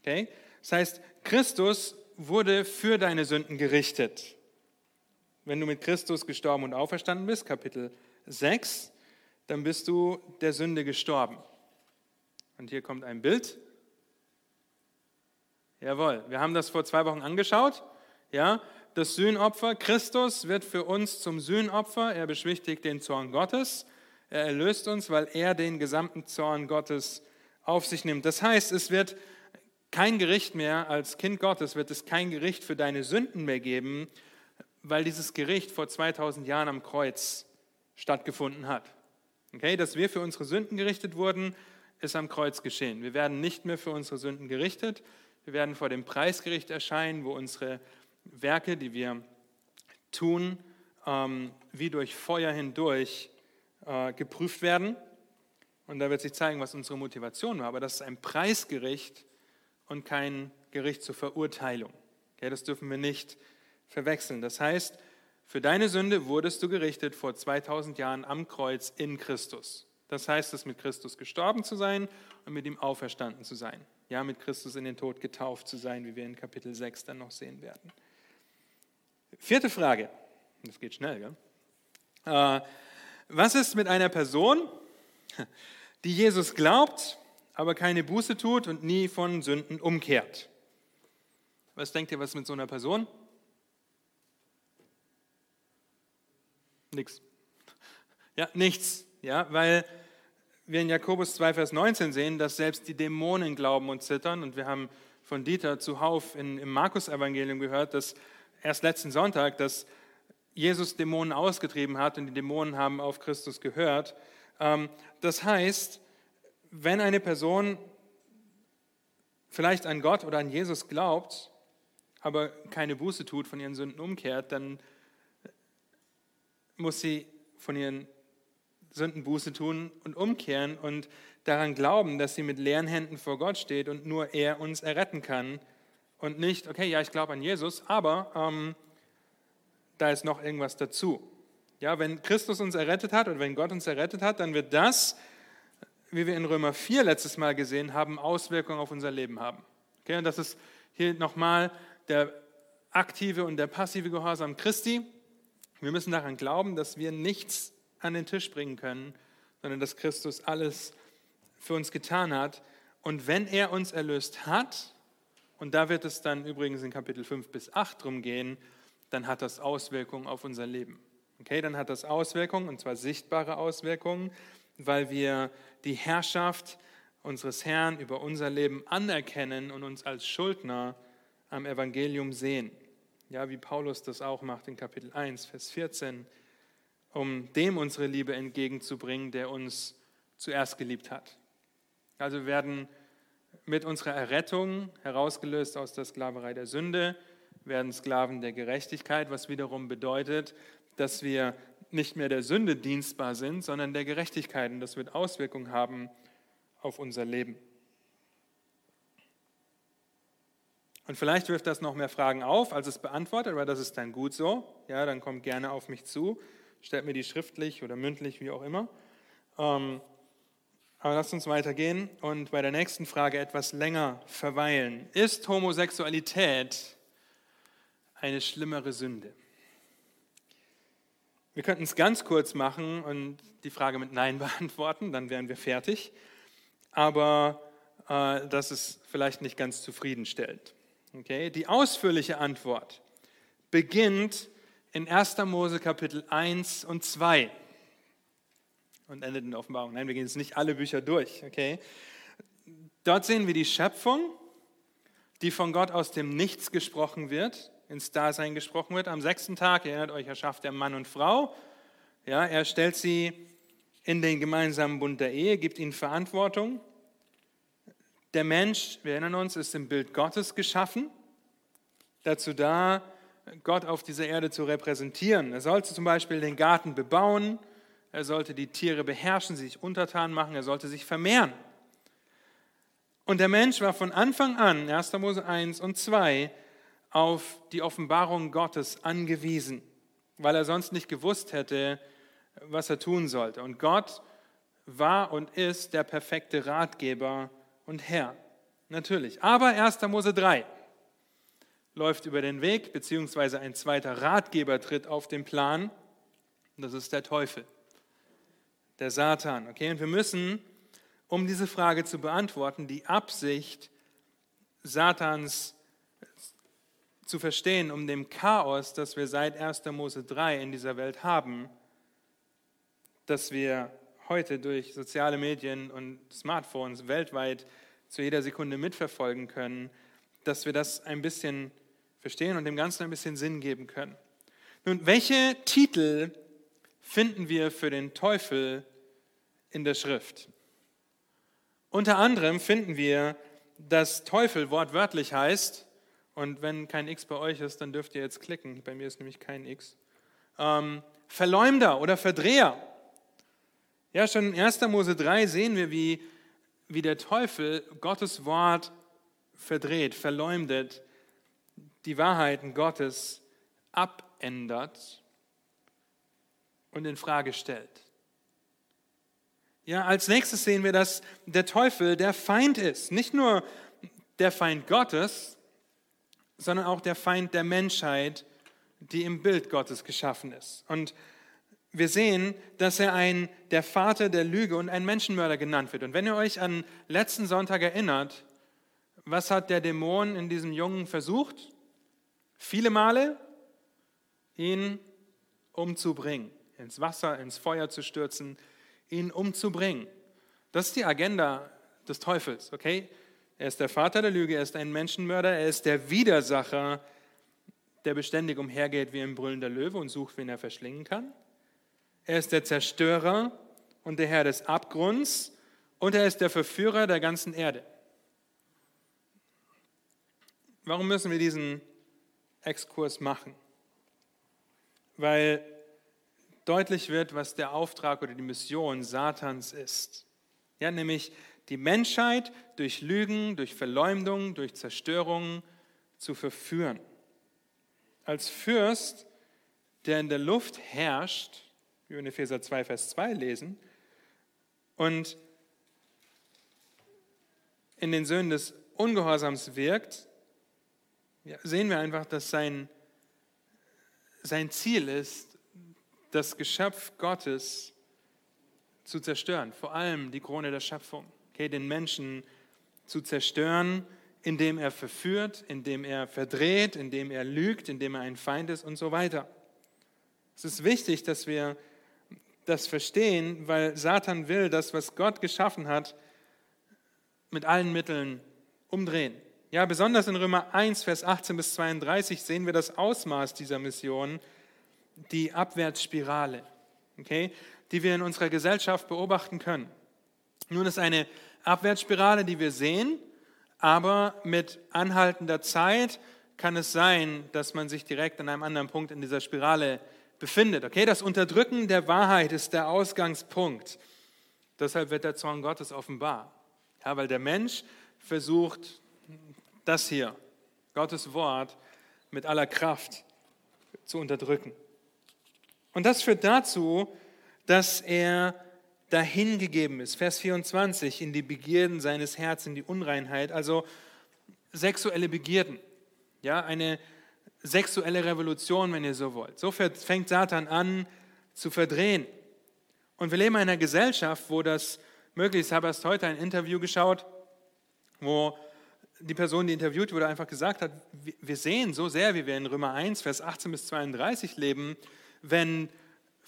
Okay? Das heißt, Christus wurde für deine Sünden gerichtet. Wenn du mit Christus gestorben und auferstanden bist, Kapitel 6, dann bist du der Sünde gestorben. Und hier kommt ein Bild. Jawohl, wir haben das vor zwei Wochen angeschaut. Ja, das Sühnopfer. Christus wird für uns zum Sühnopfer. Er beschwichtigt den Zorn Gottes. Er erlöst uns, weil er den gesamten Zorn Gottes auf sich nimmt. Das heißt, es wird kein Gericht mehr, als Kind Gottes wird es kein Gericht für deine Sünden mehr geben, weil dieses Gericht vor 2000 Jahren am Kreuz stattgefunden hat. Okay, dass wir für unsere Sünden gerichtet wurden, ist am Kreuz geschehen. Wir werden nicht mehr für unsere Sünden gerichtet. Wir werden vor dem Preisgericht erscheinen, wo unsere Werke, die wir tun, ähm, wie durch Feuer hindurch äh, geprüft werden. Und da wird sich zeigen, was unsere Motivation war. Aber das ist ein Preisgericht und kein Gericht zur Verurteilung. Okay, das dürfen wir nicht verwechseln. Das heißt, für deine Sünde wurdest du gerichtet vor 2000 Jahren am Kreuz in Christus. Das heißt es, mit Christus gestorben zu sein und mit ihm auferstanden zu sein. Ja, mit Christus in den Tod getauft zu sein, wie wir in Kapitel 6 dann noch sehen werden. Vierte Frage. Das geht schnell, gell? Äh, was ist mit einer Person, die Jesus glaubt, aber keine Buße tut und nie von Sünden umkehrt? Was denkt ihr, was mit so einer Person? Nichts. Ja, nichts. Ja, weil wir in Jakobus 2, Vers 19 sehen, dass selbst die Dämonen glauben und zittern. Und wir haben von Dieter zuhauf in, im Markus-Evangelium gehört, dass erst letzten Sonntag, dass Jesus Dämonen ausgetrieben hat und die Dämonen haben auf Christus gehört. Ähm, das heißt, wenn eine Person vielleicht an Gott oder an Jesus glaubt, aber keine Buße tut, von ihren Sünden umkehrt, dann muss sie von ihren Sünden Buße tun und umkehren und daran glauben, dass sie mit leeren Händen vor Gott steht und nur er uns erretten kann und nicht, okay, ja, ich glaube an Jesus, aber ähm, da ist noch irgendwas dazu. Ja, wenn Christus uns errettet hat und wenn Gott uns errettet hat, dann wird das wie wir in Römer 4 letztes Mal gesehen haben, Auswirkungen auf unser Leben haben. Okay, und das ist hier nochmal der aktive und der passive Gehorsam Christi. Wir müssen daran glauben, dass wir nichts an den Tisch bringen können, sondern dass Christus alles für uns getan hat. Und wenn er uns erlöst hat, und da wird es dann übrigens in Kapitel 5 bis 8 drum gehen, dann hat das Auswirkungen auf unser Leben. Okay, dann hat das Auswirkungen, und zwar sichtbare Auswirkungen, weil wir die Herrschaft unseres Herrn über unser Leben anerkennen und uns als Schuldner am Evangelium sehen. Ja, wie Paulus das auch macht in Kapitel 1, Vers 14, um dem unsere Liebe entgegenzubringen, der uns zuerst geliebt hat. Also wir werden mit unserer Errettung herausgelöst aus der Sklaverei der Sünde, werden Sklaven der Gerechtigkeit, was wiederum bedeutet, dass wir nicht mehr der Sünde dienstbar sind, sondern der Gerechtigkeit. Und das wird Auswirkungen haben auf unser Leben. Und vielleicht wirft das noch mehr Fragen auf, als es beantwortet, aber das ist dann gut so. Ja, dann kommt gerne auf mich zu, stellt mir die schriftlich oder mündlich, wie auch immer. Ähm, aber lasst uns weitergehen und bei der nächsten Frage etwas länger verweilen. Ist Homosexualität eine schlimmere Sünde? Wir könnten es ganz kurz machen und die Frage mit Nein beantworten, dann wären wir fertig. Aber äh, das ist vielleicht nicht ganz zufriedenstellend. Okay? Die ausführliche Antwort beginnt in 1. Mose Kapitel 1 und 2 und endet in der Offenbarung. Nein, wir gehen jetzt nicht alle Bücher durch. Okay? Dort sehen wir die Schöpfung, die von Gott aus dem Nichts gesprochen wird ins Dasein gesprochen wird. Am sechsten Tag, ihr erinnert euch, erschafft er Mann und Frau. Ja, er stellt sie in den gemeinsamen Bund der Ehe, gibt ihnen Verantwortung. Der Mensch, wir erinnern uns, ist im Bild Gottes geschaffen, dazu da, Gott auf dieser Erde zu repräsentieren. Er sollte zum Beispiel den Garten bebauen, er sollte die Tiere beherrschen, sie sich untertan machen, er sollte sich vermehren. Und der Mensch war von Anfang an, 1. Mose 1 und 2, auf die Offenbarung Gottes angewiesen, weil er sonst nicht gewusst hätte, was er tun sollte. Und Gott war und ist der perfekte Ratgeber und Herr. Natürlich. Aber 1. Mose 3 läuft über den Weg, beziehungsweise ein zweiter Ratgeber tritt auf den Plan. Das ist der Teufel, der Satan. Okay, und wir müssen, um diese Frage zu beantworten, die Absicht Satans zu verstehen, um dem Chaos, das wir seit 1. Mose 3 in dieser Welt haben, das wir heute durch soziale Medien und Smartphones weltweit zu jeder Sekunde mitverfolgen können, dass wir das ein bisschen verstehen und dem Ganzen ein bisschen Sinn geben können. Nun, welche Titel finden wir für den Teufel in der Schrift? Unter anderem finden wir, dass Teufel wortwörtlich heißt und wenn kein X bei euch ist, dann dürft ihr jetzt klicken. Bei mir ist nämlich kein X. Ähm, Verleumder oder Verdreher. Ja, schon in 1. Mose 3 sehen wir, wie, wie der Teufel Gottes Wort verdreht, verleumdet, die Wahrheiten Gottes abändert und in Frage stellt. Ja, als nächstes sehen wir, dass der Teufel der Feind ist. Nicht nur der Feind Gottes, sondern auch der Feind der Menschheit, die im Bild Gottes geschaffen ist. Und wir sehen, dass er ein, der Vater der Lüge und ein Menschenmörder genannt wird. Und wenn ihr euch an letzten Sonntag erinnert, was hat der Dämon in diesem Jungen versucht? Viele Male ihn umzubringen, ins Wasser, ins Feuer zu stürzen, ihn umzubringen. Das ist die Agenda des Teufels, okay? Er ist der Vater der Lüge, er ist ein Menschenmörder, er ist der Widersacher, der beständig umhergeht wie ein brüllender Löwe und sucht, wen er verschlingen kann. Er ist der Zerstörer und der Herr des Abgrunds und er ist der Verführer der ganzen Erde. Warum müssen wir diesen Exkurs machen? Weil deutlich wird, was der Auftrag oder die Mission Satans ist. Ja, nämlich die Menschheit durch Lügen, durch Verleumdung, durch Zerstörung zu verführen. Als Fürst, der in der Luft herrscht, wie wir in Epheser 2, Vers 2 lesen, und in den Söhnen des Ungehorsams wirkt, sehen wir einfach, dass sein, sein Ziel ist, das Geschöpf Gottes zu zerstören, vor allem die Krone der Schöpfung, okay, den Menschen zu zerstören, indem er verführt, indem er verdreht, indem er lügt, indem er ein Feind ist und so weiter. Es ist wichtig, dass wir das verstehen, weil Satan will das, was Gott geschaffen hat, mit allen Mitteln umdrehen. Ja, besonders in Römer 1, Vers 18 bis 32 sehen wir das Ausmaß dieser Mission, die Abwärtsspirale, okay, die wir in unserer Gesellschaft beobachten können. Nun ist eine Abwärtsspirale, die wir sehen, aber mit anhaltender Zeit kann es sein, dass man sich direkt an einem anderen Punkt in dieser Spirale befindet. Okay, das Unterdrücken der Wahrheit ist der Ausgangspunkt. Deshalb wird der Zorn Gottes offenbar. Ja, weil der Mensch versucht, das hier, Gottes Wort, mit aller Kraft zu unterdrücken. Und das führt dazu, dass er dahingegeben ist, Vers 24, in die Begierden seines Herzens, in die Unreinheit, also sexuelle Begierden. Ja, eine sexuelle Revolution, wenn ihr so wollt. So fängt Satan an zu verdrehen. Und wir leben in einer Gesellschaft, wo das möglich ist. Ich habe erst heute ein Interview geschaut, wo die Person, die interviewt wurde, einfach gesagt hat, wir sehen so sehr, wie wir in Römer 1, Vers 18 bis 32 leben, wenn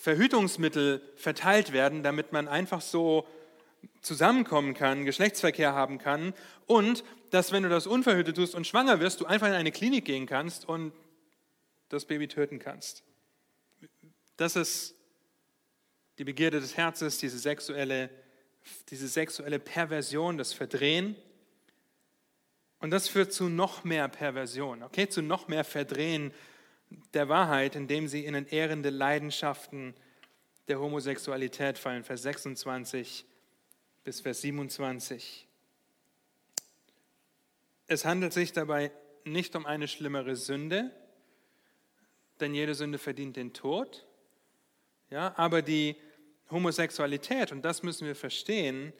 Verhütungsmittel verteilt werden, damit man einfach so zusammenkommen kann, Geschlechtsverkehr haben kann und dass wenn du das unverhütet tust und schwanger wirst, du einfach in eine Klinik gehen kannst und das Baby töten kannst. Das ist die Begierde des Herzens, diese sexuelle, diese sexuelle Perversion, das Verdrehen. Und das führt zu noch mehr Perversion, okay, zu noch mehr Verdrehen der Wahrheit, indem sie in entehrende Leidenschaften der Homosexualität fallen. Vers 26 bis Vers 27. Es handelt sich dabei nicht um eine schlimmere Sünde, denn jede Sünde verdient den Tod. Ja, aber die Homosexualität, und das müssen wir verstehen,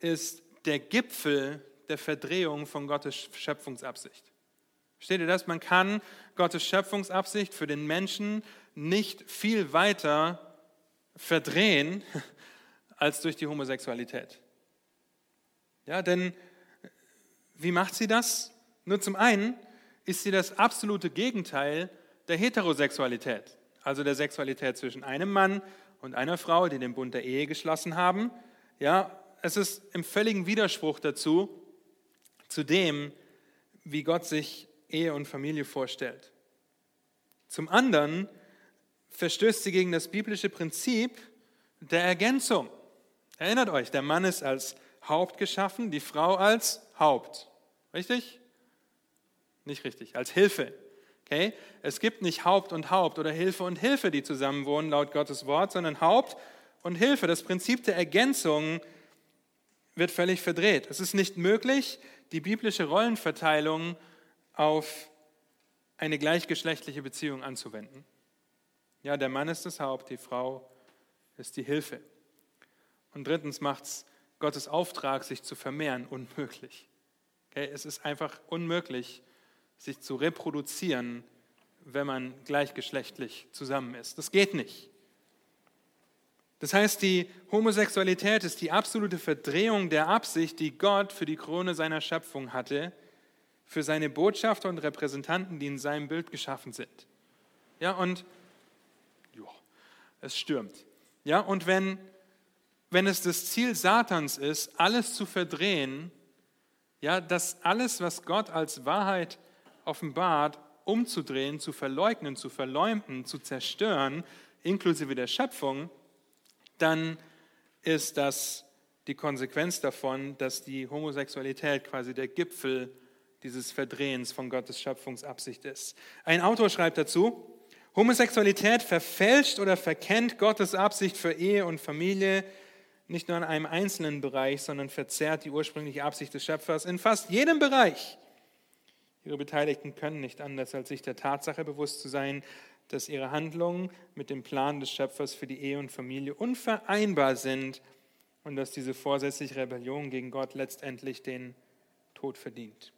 ist der Gipfel der Verdrehung von Gottes Schöpfungsabsicht. Versteht ihr das? Man kann Gottes Schöpfungsabsicht für den Menschen nicht viel weiter verdrehen als durch die Homosexualität. Ja, denn wie macht sie das? Nur zum einen ist sie das absolute Gegenteil der Heterosexualität, also der Sexualität zwischen einem Mann und einer Frau, die den Bund der Ehe geschlossen haben. Ja, es ist im völligen Widerspruch dazu, zu dem, wie Gott sich Ehe und Familie vorstellt. Zum anderen verstößt sie gegen das biblische Prinzip der Ergänzung. Erinnert euch, der Mann ist als Haupt geschaffen, die Frau als Haupt. Richtig? Nicht richtig, als Hilfe. Okay? Es gibt nicht Haupt und Haupt oder Hilfe und Hilfe, die zusammenwohnen laut Gottes Wort, sondern Haupt und Hilfe. Das Prinzip der Ergänzung wird völlig verdreht. Es ist nicht möglich, die biblische Rollenverteilung auf eine gleichgeschlechtliche Beziehung anzuwenden. Ja, der Mann ist das Haupt, die Frau ist die Hilfe. Und drittens macht es Gottes Auftrag, sich zu vermehren, unmöglich. Okay, es ist einfach unmöglich, sich zu reproduzieren, wenn man gleichgeschlechtlich zusammen ist. Das geht nicht. Das heißt, die Homosexualität ist die absolute Verdrehung der Absicht, die Gott für die Krone seiner Schöpfung hatte, für seine Botschafter und Repräsentanten, die in seinem Bild geschaffen sind. Ja, und jo, es stürmt. Ja, und wenn, wenn es das Ziel Satans ist, alles zu verdrehen, ja, dass alles, was Gott als Wahrheit offenbart, umzudrehen, zu verleugnen, zu verleumden, zu zerstören, inklusive der Schöpfung, dann ist das die Konsequenz davon, dass die Homosexualität quasi der Gipfel dieses Verdrehens von Gottes Schöpfungsabsicht ist. Ein Autor schreibt dazu, Homosexualität verfälscht oder verkennt Gottes Absicht für Ehe und Familie nicht nur in einem einzelnen Bereich, sondern verzerrt die ursprüngliche Absicht des Schöpfers in fast jedem Bereich. Ihre Beteiligten können nicht anders, als sich der Tatsache bewusst zu sein, dass ihre Handlungen mit dem Plan des Schöpfers für die Ehe und Familie unvereinbar sind und dass diese vorsätzliche Rebellion gegen Gott letztendlich den Tod verdient.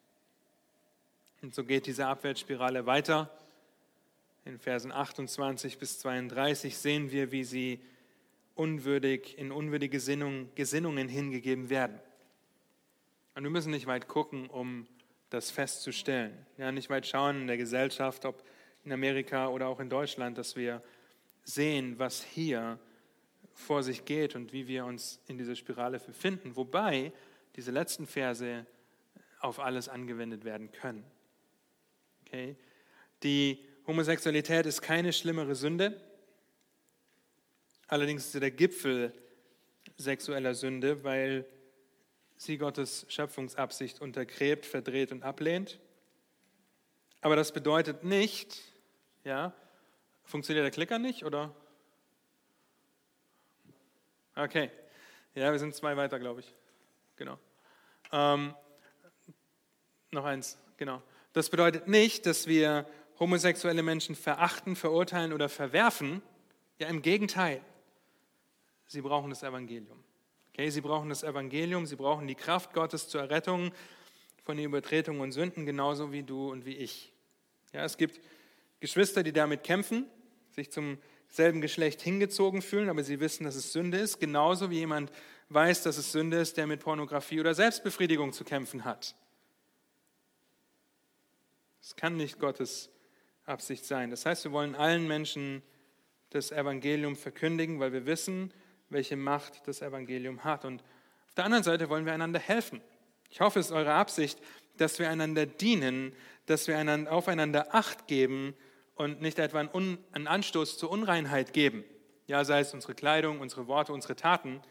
Und so geht diese Abwärtsspirale weiter. In Versen 28 bis 32 sehen wir, wie sie unwürdig, in unwürdige Gesinnung, Gesinnungen hingegeben werden. Und wir müssen nicht weit gucken, um das festzustellen. Ja, nicht weit schauen in der Gesellschaft, ob in Amerika oder auch in Deutschland, dass wir sehen, was hier vor sich geht und wie wir uns in dieser Spirale befinden. Wobei diese letzten Verse auf alles angewendet werden können. Okay? Die Homosexualität ist keine schlimmere Sünde. Allerdings ist sie der Gipfel sexueller Sünde, weil sie Gottes Schöpfungsabsicht untergräbt, verdreht und ablehnt. Aber das bedeutet nicht, ja, funktioniert der Klicker nicht oder? Okay, ja, wir sind zwei weiter, glaube ich. Genau. Ähm, noch eins, genau. Das bedeutet nicht, dass wir homosexuelle Menschen verachten, verurteilen oder verwerfen. Ja, im Gegenteil. Sie brauchen das Evangelium. Okay, sie brauchen das Evangelium, sie brauchen die Kraft Gottes zur Errettung von den Übertretungen und Sünden, genauso wie du und wie ich. Ja, es gibt Geschwister, die damit kämpfen, sich zum selben Geschlecht hingezogen fühlen, aber sie wissen, dass es Sünde ist, genauso wie jemand weiß, dass es Sünde ist, der mit Pornografie oder Selbstbefriedigung zu kämpfen hat. Es kann nicht Gottes Absicht sein. Das heißt, wir wollen allen Menschen das Evangelium verkündigen, weil wir wissen, welche Macht das Evangelium hat. Und auf der anderen Seite wollen wir einander helfen. Ich hoffe, es ist eure Absicht, dass wir einander dienen, dass wir aufeinander Acht geben und nicht etwa einen Anstoß zur Unreinheit geben. Ja, sei es unsere Kleidung, unsere Worte, unsere Taten.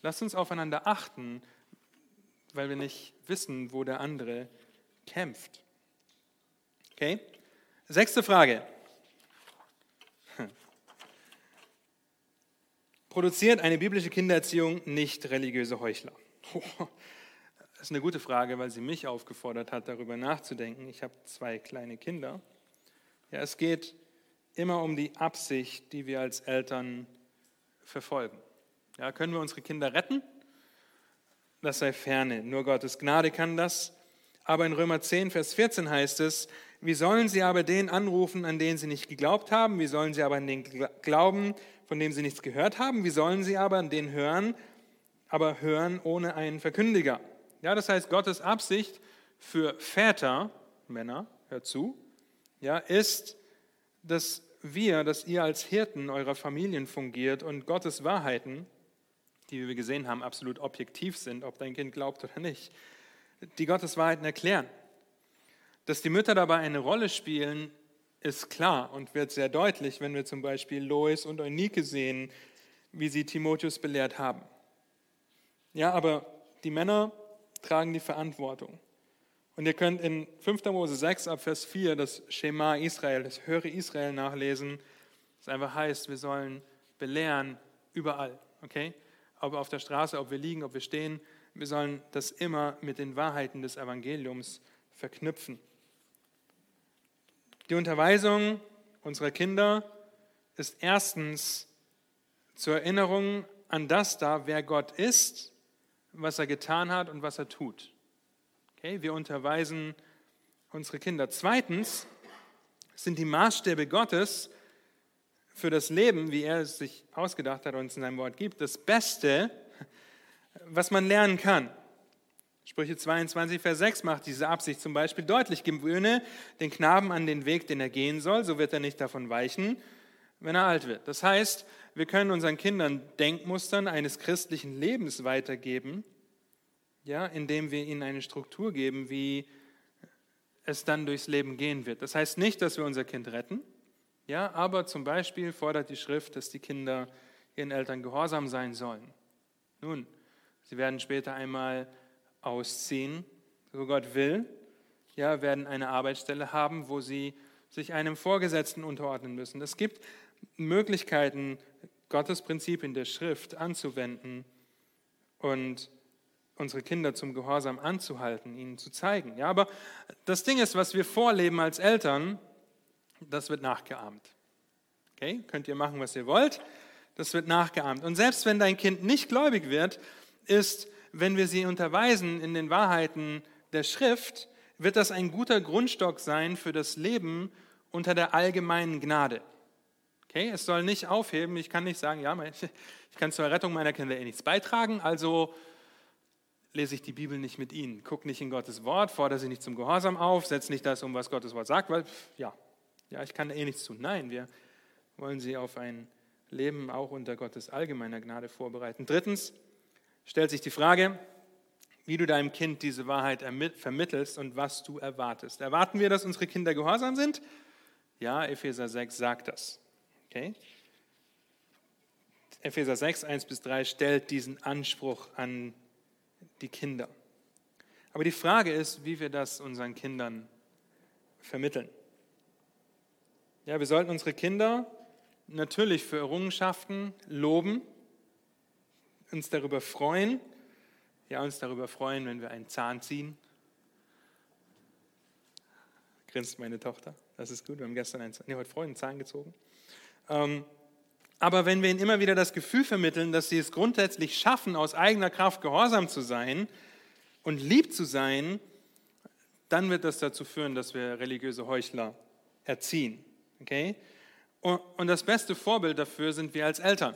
Lasst uns aufeinander achten, weil wir nicht wissen, wo der andere kämpft. Okay? Sechste Frage. Produziert eine biblische Kindererziehung nicht religiöse Heuchler? Das ist eine gute Frage, weil sie mich aufgefordert hat, darüber nachzudenken. Ich habe zwei kleine Kinder. Ja, es geht immer um die Absicht, die wir als Eltern verfolgen. Ja, können wir unsere Kinder retten? Das sei ferne. Nur Gottes Gnade kann das. Aber in Römer 10, Vers 14 heißt es, wie sollen sie aber den anrufen, an den sie nicht geglaubt haben? Wie sollen sie aber an den glauben, von dem sie nichts gehört haben? Wie sollen sie aber an den hören, aber hören ohne einen Verkündiger? Ja, das heißt, Gottes Absicht für Väter, Männer, hört zu, ja, ist, dass wir, dass ihr als Hirten eurer Familien fungiert und Gottes Wahrheiten, die wie wir gesehen haben, absolut objektiv sind, ob dein Kind glaubt oder nicht, die Gottes Wahrheiten erklären. Dass die Mütter dabei eine Rolle spielen, ist klar und wird sehr deutlich, wenn wir zum Beispiel Lois und Eunike sehen, wie sie Timotheus belehrt haben. Ja, aber die Männer tragen die Verantwortung. Und ihr könnt in 5. Mose 6 ab Vers 4 das Schema Israel, das Höre Israel nachlesen. Das einfach heißt, wir sollen belehren überall, okay? Ob auf der Straße, ob wir liegen, ob wir stehen, wir sollen das immer mit den Wahrheiten des Evangeliums verknüpfen. Die Unterweisung unserer Kinder ist erstens zur Erinnerung an das da, wer Gott ist, was er getan hat und was er tut. Okay, wir unterweisen unsere Kinder. Zweitens sind die Maßstäbe Gottes für das Leben, wie er es sich ausgedacht hat und uns in seinem Wort gibt, das Beste, was man lernen kann. Sprüche 22, Vers 6 macht diese Absicht zum Beispiel deutlich. Gewöhne den Knaben an den Weg, den er gehen soll, so wird er nicht davon weichen, wenn er alt wird. Das heißt, wir können unseren Kindern Denkmustern eines christlichen Lebens weitergeben, ja, indem wir ihnen eine Struktur geben, wie es dann durchs Leben gehen wird. Das heißt nicht, dass wir unser Kind retten, ja, aber zum Beispiel fordert die Schrift, dass die Kinder ihren Eltern gehorsam sein sollen. Nun, sie werden später einmal ausziehen, so Gott will, ja, werden eine Arbeitsstelle haben, wo sie sich einem Vorgesetzten unterordnen müssen. Es gibt Möglichkeiten, Gottes Prinzip in der Schrift anzuwenden und unsere Kinder zum Gehorsam anzuhalten, ihnen zu zeigen. Ja, aber das Ding ist, was wir vorleben als Eltern, das wird nachgeahmt. Okay, könnt ihr machen, was ihr wollt, das wird nachgeahmt. Und selbst wenn dein Kind nicht gläubig wird, ist, wenn wir sie unterweisen in den Wahrheiten der Schrift wird das ein guter Grundstock sein für das Leben unter der allgemeinen Gnade. Okay, es soll nicht aufheben, ich kann nicht sagen, ja, ich kann zur Rettung meiner Kinder eh nichts beitragen, also lese ich die Bibel nicht mit ihnen, gucke nicht in Gottes Wort, fordere sie nicht zum Gehorsam auf, setze nicht das um, was Gottes Wort sagt, weil ja, ja, ich kann eh nichts tun. Nein, wir wollen sie auf ein Leben auch unter Gottes allgemeiner Gnade vorbereiten. Drittens stellt sich die Frage, wie du deinem Kind diese Wahrheit vermittelst und was du erwartest. Erwarten wir, dass unsere Kinder gehorsam sind? Ja, Epheser 6 sagt das. Okay? Epheser 6, 1 bis 3 stellt diesen Anspruch an die Kinder. Aber die Frage ist, wie wir das unseren Kindern vermitteln. Ja, wir sollten unsere Kinder natürlich für Errungenschaften loben, uns darüber freuen, ja, uns darüber freuen, wenn wir einen Zahn ziehen. Grinst meine Tochter. Das ist gut. Wir haben gestern einen, nee, heute Freude einen Zahn gezogen. Ähm, aber wenn wir ihnen immer wieder das Gefühl vermitteln, dass sie es grundsätzlich schaffen, aus eigener Kraft gehorsam zu sein und lieb zu sein, dann wird das dazu führen, dass wir religiöse Heuchler erziehen. Okay? Und das beste Vorbild dafür sind wir als Eltern.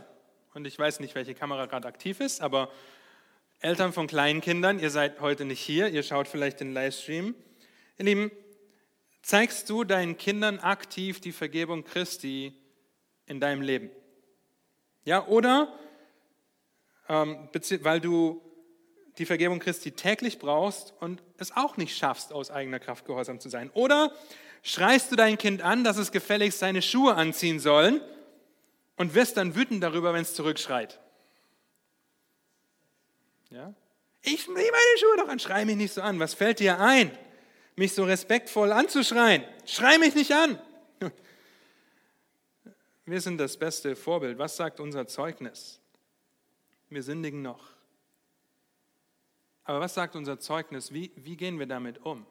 Und ich weiß nicht, welche Kamera gerade aktiv ist, aber Eltern von kleinen Kindern, ihr seid heute nicht hier, ihr schaut vielleicht den Livestream. Ihr Lieben, zeigst du deinen Kindern aktiv die Vergebung Christi in deinem Leben? Ja, oder ähm, weil du die Vergebung Christi täglich brauchst und es auch nicht schaffst, aus eigener Kraft gehorsam zu sein. Oder schreist du dein Kind an, dass es gefälligst seine Schuhe anziehen sollen und wirst dann wütend darüber, wenn es zurückschreit. Ja? Ich nehme meine Schuhe doch an, schrei mich nicht so an. Was fällt dir ein, mich so respektvoll anzuschreien? Schrei mich nicht an. Wir sind das beste Vorbild. Was sagt unser Zeugnis? Wir sündigen noch. Aber was sagt unser Zeugnis? Wie, wie gehen wir damit um?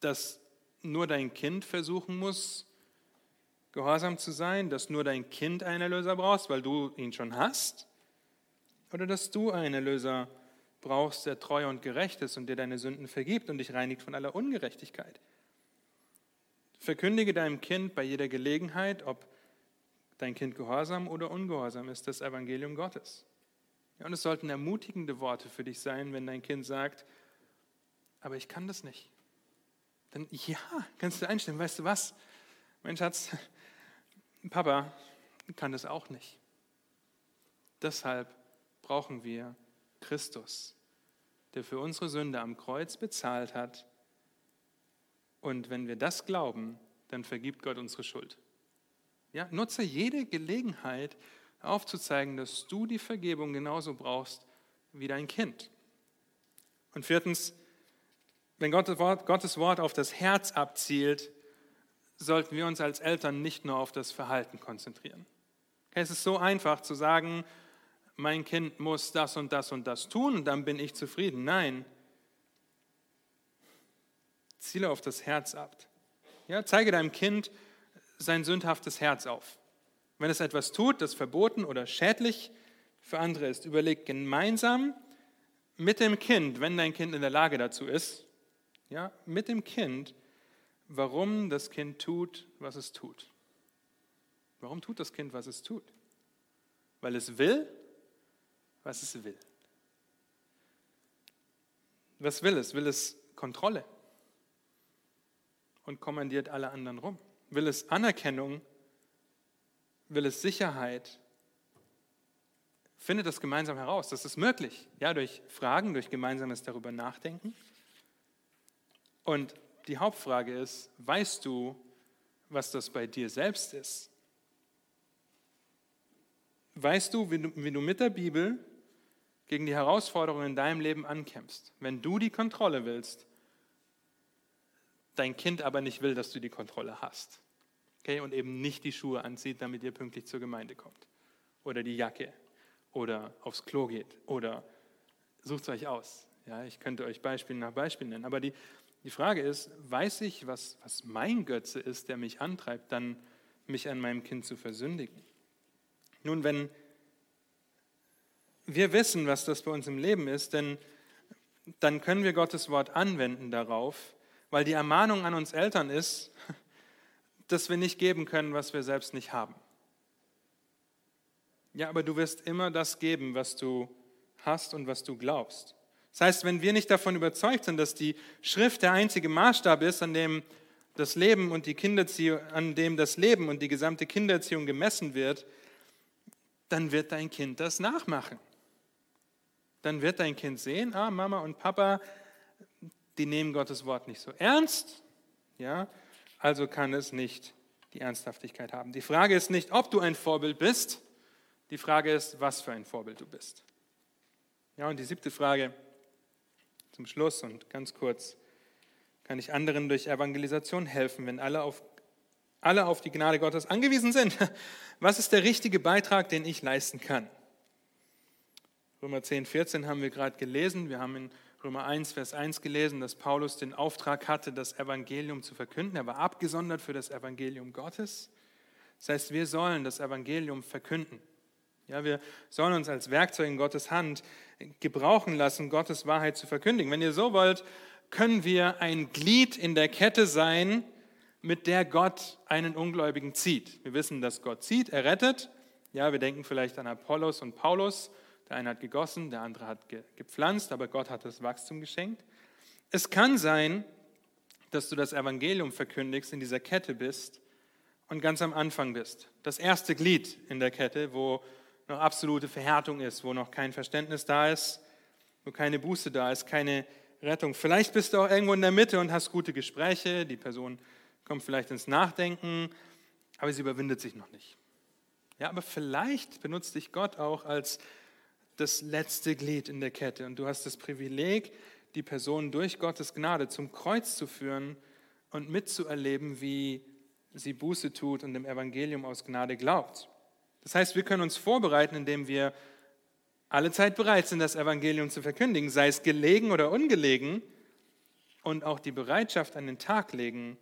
Dass nur dein Kind versuchen muss, gehorsam zu sein, dass nur dein Kind einen Erlöser brauchst, weil du ihn schon hast? Oder dass du einen Erlöser brauchst, der treu und gerecht ist und dir deine Sünden vergibt und dich reinigt von aller Ungerechtigkeit? Verkündige deinem Kind bei jeder Gelegenheit, ob dein Kind gehorsam oder ungehorsam ist, das Evangelium Gottes. Ja, und es sollten ermutigende Worte für dich sein, wenn dein Kind sagt, aber ich kann das nicht. Dann ja, kannst du einstellen, weißt du was? Mein Schatz, Papa kann das auch nicht. Deshalb brauchen wir Christus, der für unsere Sünde am Kreuz bezahlt hat und wenn wir das glauben, dann vergibt Gott unsere Schuld. Ja, nutze jede Gelegenheit aufzuzeigen, dass du die Vergebung genauso brauchst wie dein Kind. Und viertens, wenn Gottes Wort, Gottes Wort auf das Herz abzielt, sollten wir uns als Eltern nicht nur auf das Verhalten konzentrieren. Es ist so einfach zu sagen, mein Kind muss das und das und das tun und dann bin ich zufrieden. Nein, Ziele auf das Herz ab. Ja, zeige deinem Kind sein sündhaftes Herz auf. Wenn es etwas tut, das verboten oder schädlich für andere ist, überleg gemeinsam mit dem Kind, wenn dein Kind in der Lage dazu ist, ja, mit dem Kind, warum das Kind tut, was es tut. Warum tut das Kind, was es tut? Weil es will, was es will. Was will es? Will es Kontrolle? und kommandiert alle anderen rum? Will es Anerkennung? Will es Sicherheit? Findet das gemeinsam heraus. Das ist möglich. Ja, durch Fragen, durch gemeinsames darüber nachdenken. Und die Hauptfrage ist, weißt du, was das bei dir selbst ist? Weißt du, wie du, mit der Bibel gegen die Herausforderungen in deinem Leben ankämpfst? Wenn du die Kontrolle willst, dein Kind aber nicht will, dass du die Kontrolle hast. Okay? Und eben nicht die Schuhe anzieht, damit ihr pünktlich zur Gemeinde kommt. Oder die Jacke. Oder aufs Klo geht. Oder sucht es euch aus. Ja, ich könnte euch Beispiel nach Beispiel nennen. Aber die, die Frage ist, weiß ich, was, was mein Götze ist, der mich antreibt, dann mich an meinem Kind zu versündigen? Nun, wenn wir wissen, was das bei uns im Leben ist, denn dann können wir Gottes Wort anwenden darauf, weil die Ermahnung an uns Eltern ist, dass wir nicht geben können, was wir selbst nicht haben. Ja, aber du wirst immer das geben, was du hast und was du glaubst. Das heißt, wenn wir nicht davon überzeugt sind, dass die Schrift der einzige Maßstab ist, an dem das Leben und die Kinderziehung, an dem das Leben und die gesamte Kindererziehung gemessen wird, dann wird dein Kind das nachmachen. Dann wird dein Kind sehen, ah, Mama und Papa, die nehmen Gottes Wort nicht so ernst, ja, also kann es nicht die Ernsthaftigkeit haben. Die Frage ist nicht, ob du ein Vorbild bist, die Frage ist, was für ein Vorbild du bist. Ja, und die siebte Frage zum Schluss und ganz kurz, kann ich anderen durch Evangelisation helfen, wenn alle auf, alle auf die Gnade Gottes angewiesen sind? Was ist der richtige Beitrag, den ich leisten kann? Römer 10, 14 haben wir gerade gelesen. Wir haben in Römer 1, Vers 1 gelesen, dass Paulus den Auftrag hatte, das Evangelium zu verkünden. Er war abgesondert für das Evangelium Gottes. Das heißt, wir sollen das Evangelium verkünden. Ja, wir sollen uns als Werkzeug in Gottes Hand gebrauchen lassen, Gottes Wahrheit zu verkündigen. Wenn ihr so wollt, können wir ein Glied in der Kette sein, mit der Gott einen Ungläubigen zieht. Wir wissen, dass Gott zieht, er rettet. Ja, wir denken vielleicht an Apollos und Paulus. Der eine hat gegossen, der andere hat gepflanzt, aber Gott hat das Wachstum geschenkt. Es kann sein, dass du das Evangelium verkündigst, in dieser Kette bist und ganz am Anfang bist. Das erste Glied in der Kette, wo noch absolute Verhärtung ist, wo noch kein Verständnis da ist, wo keine Buße da ist, keine Rettung. Vielleicht bist du auch irgendwo in der Mitte und hast gute Gespräche, die Person kommt vielleicht ins Nachdenken, aber sie überwindet sich noch nicht. Ja, aber vielleicht benutzt dich Gott auch als das letzte Glied in der Kette und du hast das Privileg, die Person durch Gottes Gnade zum Kreuz zu führen und mitzuerleben, wie sie Buße tut und dem Evangelium aus Gnade glaubt. Das heißt, wir können uns vorbereiten, indem wir alle Zeit bereit sind, das Evangelium zu verkündigen, sei es gelegen oder ungelegen, und auch die Bereitschaft an den Tag legen,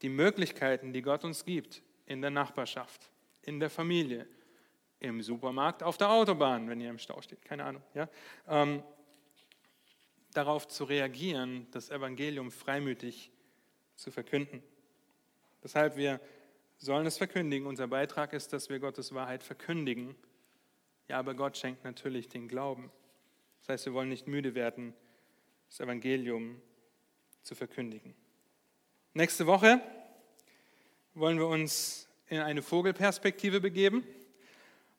die Möglichkeiten, die Gott uns gibt, in der Nachbarschaft, in der Familie, im Supermarkt, auf der Autobahn, wenn ihr im Stau steht, keine Ahnung, ja, ähm, darauf zu reagieren, das Evangelium freimütig zu verkünden. Deshalb wir sollen es verkündigen. Unser Beitrag ist, dass wir Gottes Wahrheit verkündigen ja, aber Gott schenkt natürlich den Glauben. Das heißt, wir wollen nicht müde werden, das Evangelium zu verkündigen. Nächste Woche wollen wir uns in eine Vogelperspektive begeben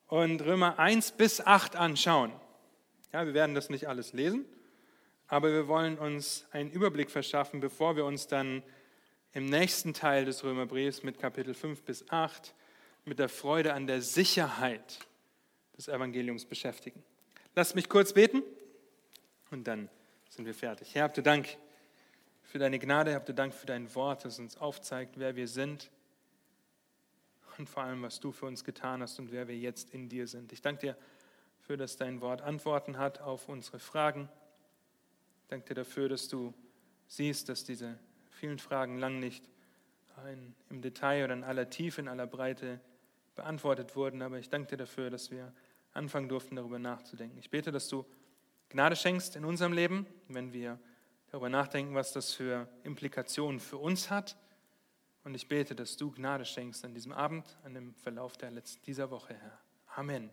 und Römer 1 bis 8 anschauen. Ja, wir werden das nicht alles lesen, aber wir wollen uns einen Überblick verschaffen, bevor wir uns dann im nächsten Teil des Römerbriefs mit Kapitel 5 bis 8 mit der Freude an der Sicherheit des Evangeliums beschäftigen. Lasst mich kurz beten und dann sind wir fertig. Herr, habt ihr Dank für deine Gnade, habt ihr Dank für dein Wort, das uns aufzeigt, wer wir sind und vor allem, was du für uns getan hast und wer wir jetzt in dir sind. Ich danke dir dafür, dass dein Wort Antworten hat auf unsere Fragen. Ich danke dir dafür, dass du siehst, dass diese vielen Fragen lang nicht im Detail oder in aller Tiefe, in aller Breite beantwortet wurden, aber ich danke dir dafür, dass wir anfangen durften, darüber nachzudenken. Ich bete, dass du Gnade schenkst in unserem Leben, wenn wir darüber nachdenken, was das für Implikationen für uns hat. Und ich bete, dass du Gnade schenkst an diesem Abend, an dem Verlauf der letzten, dieser Woche, Herr. Amen.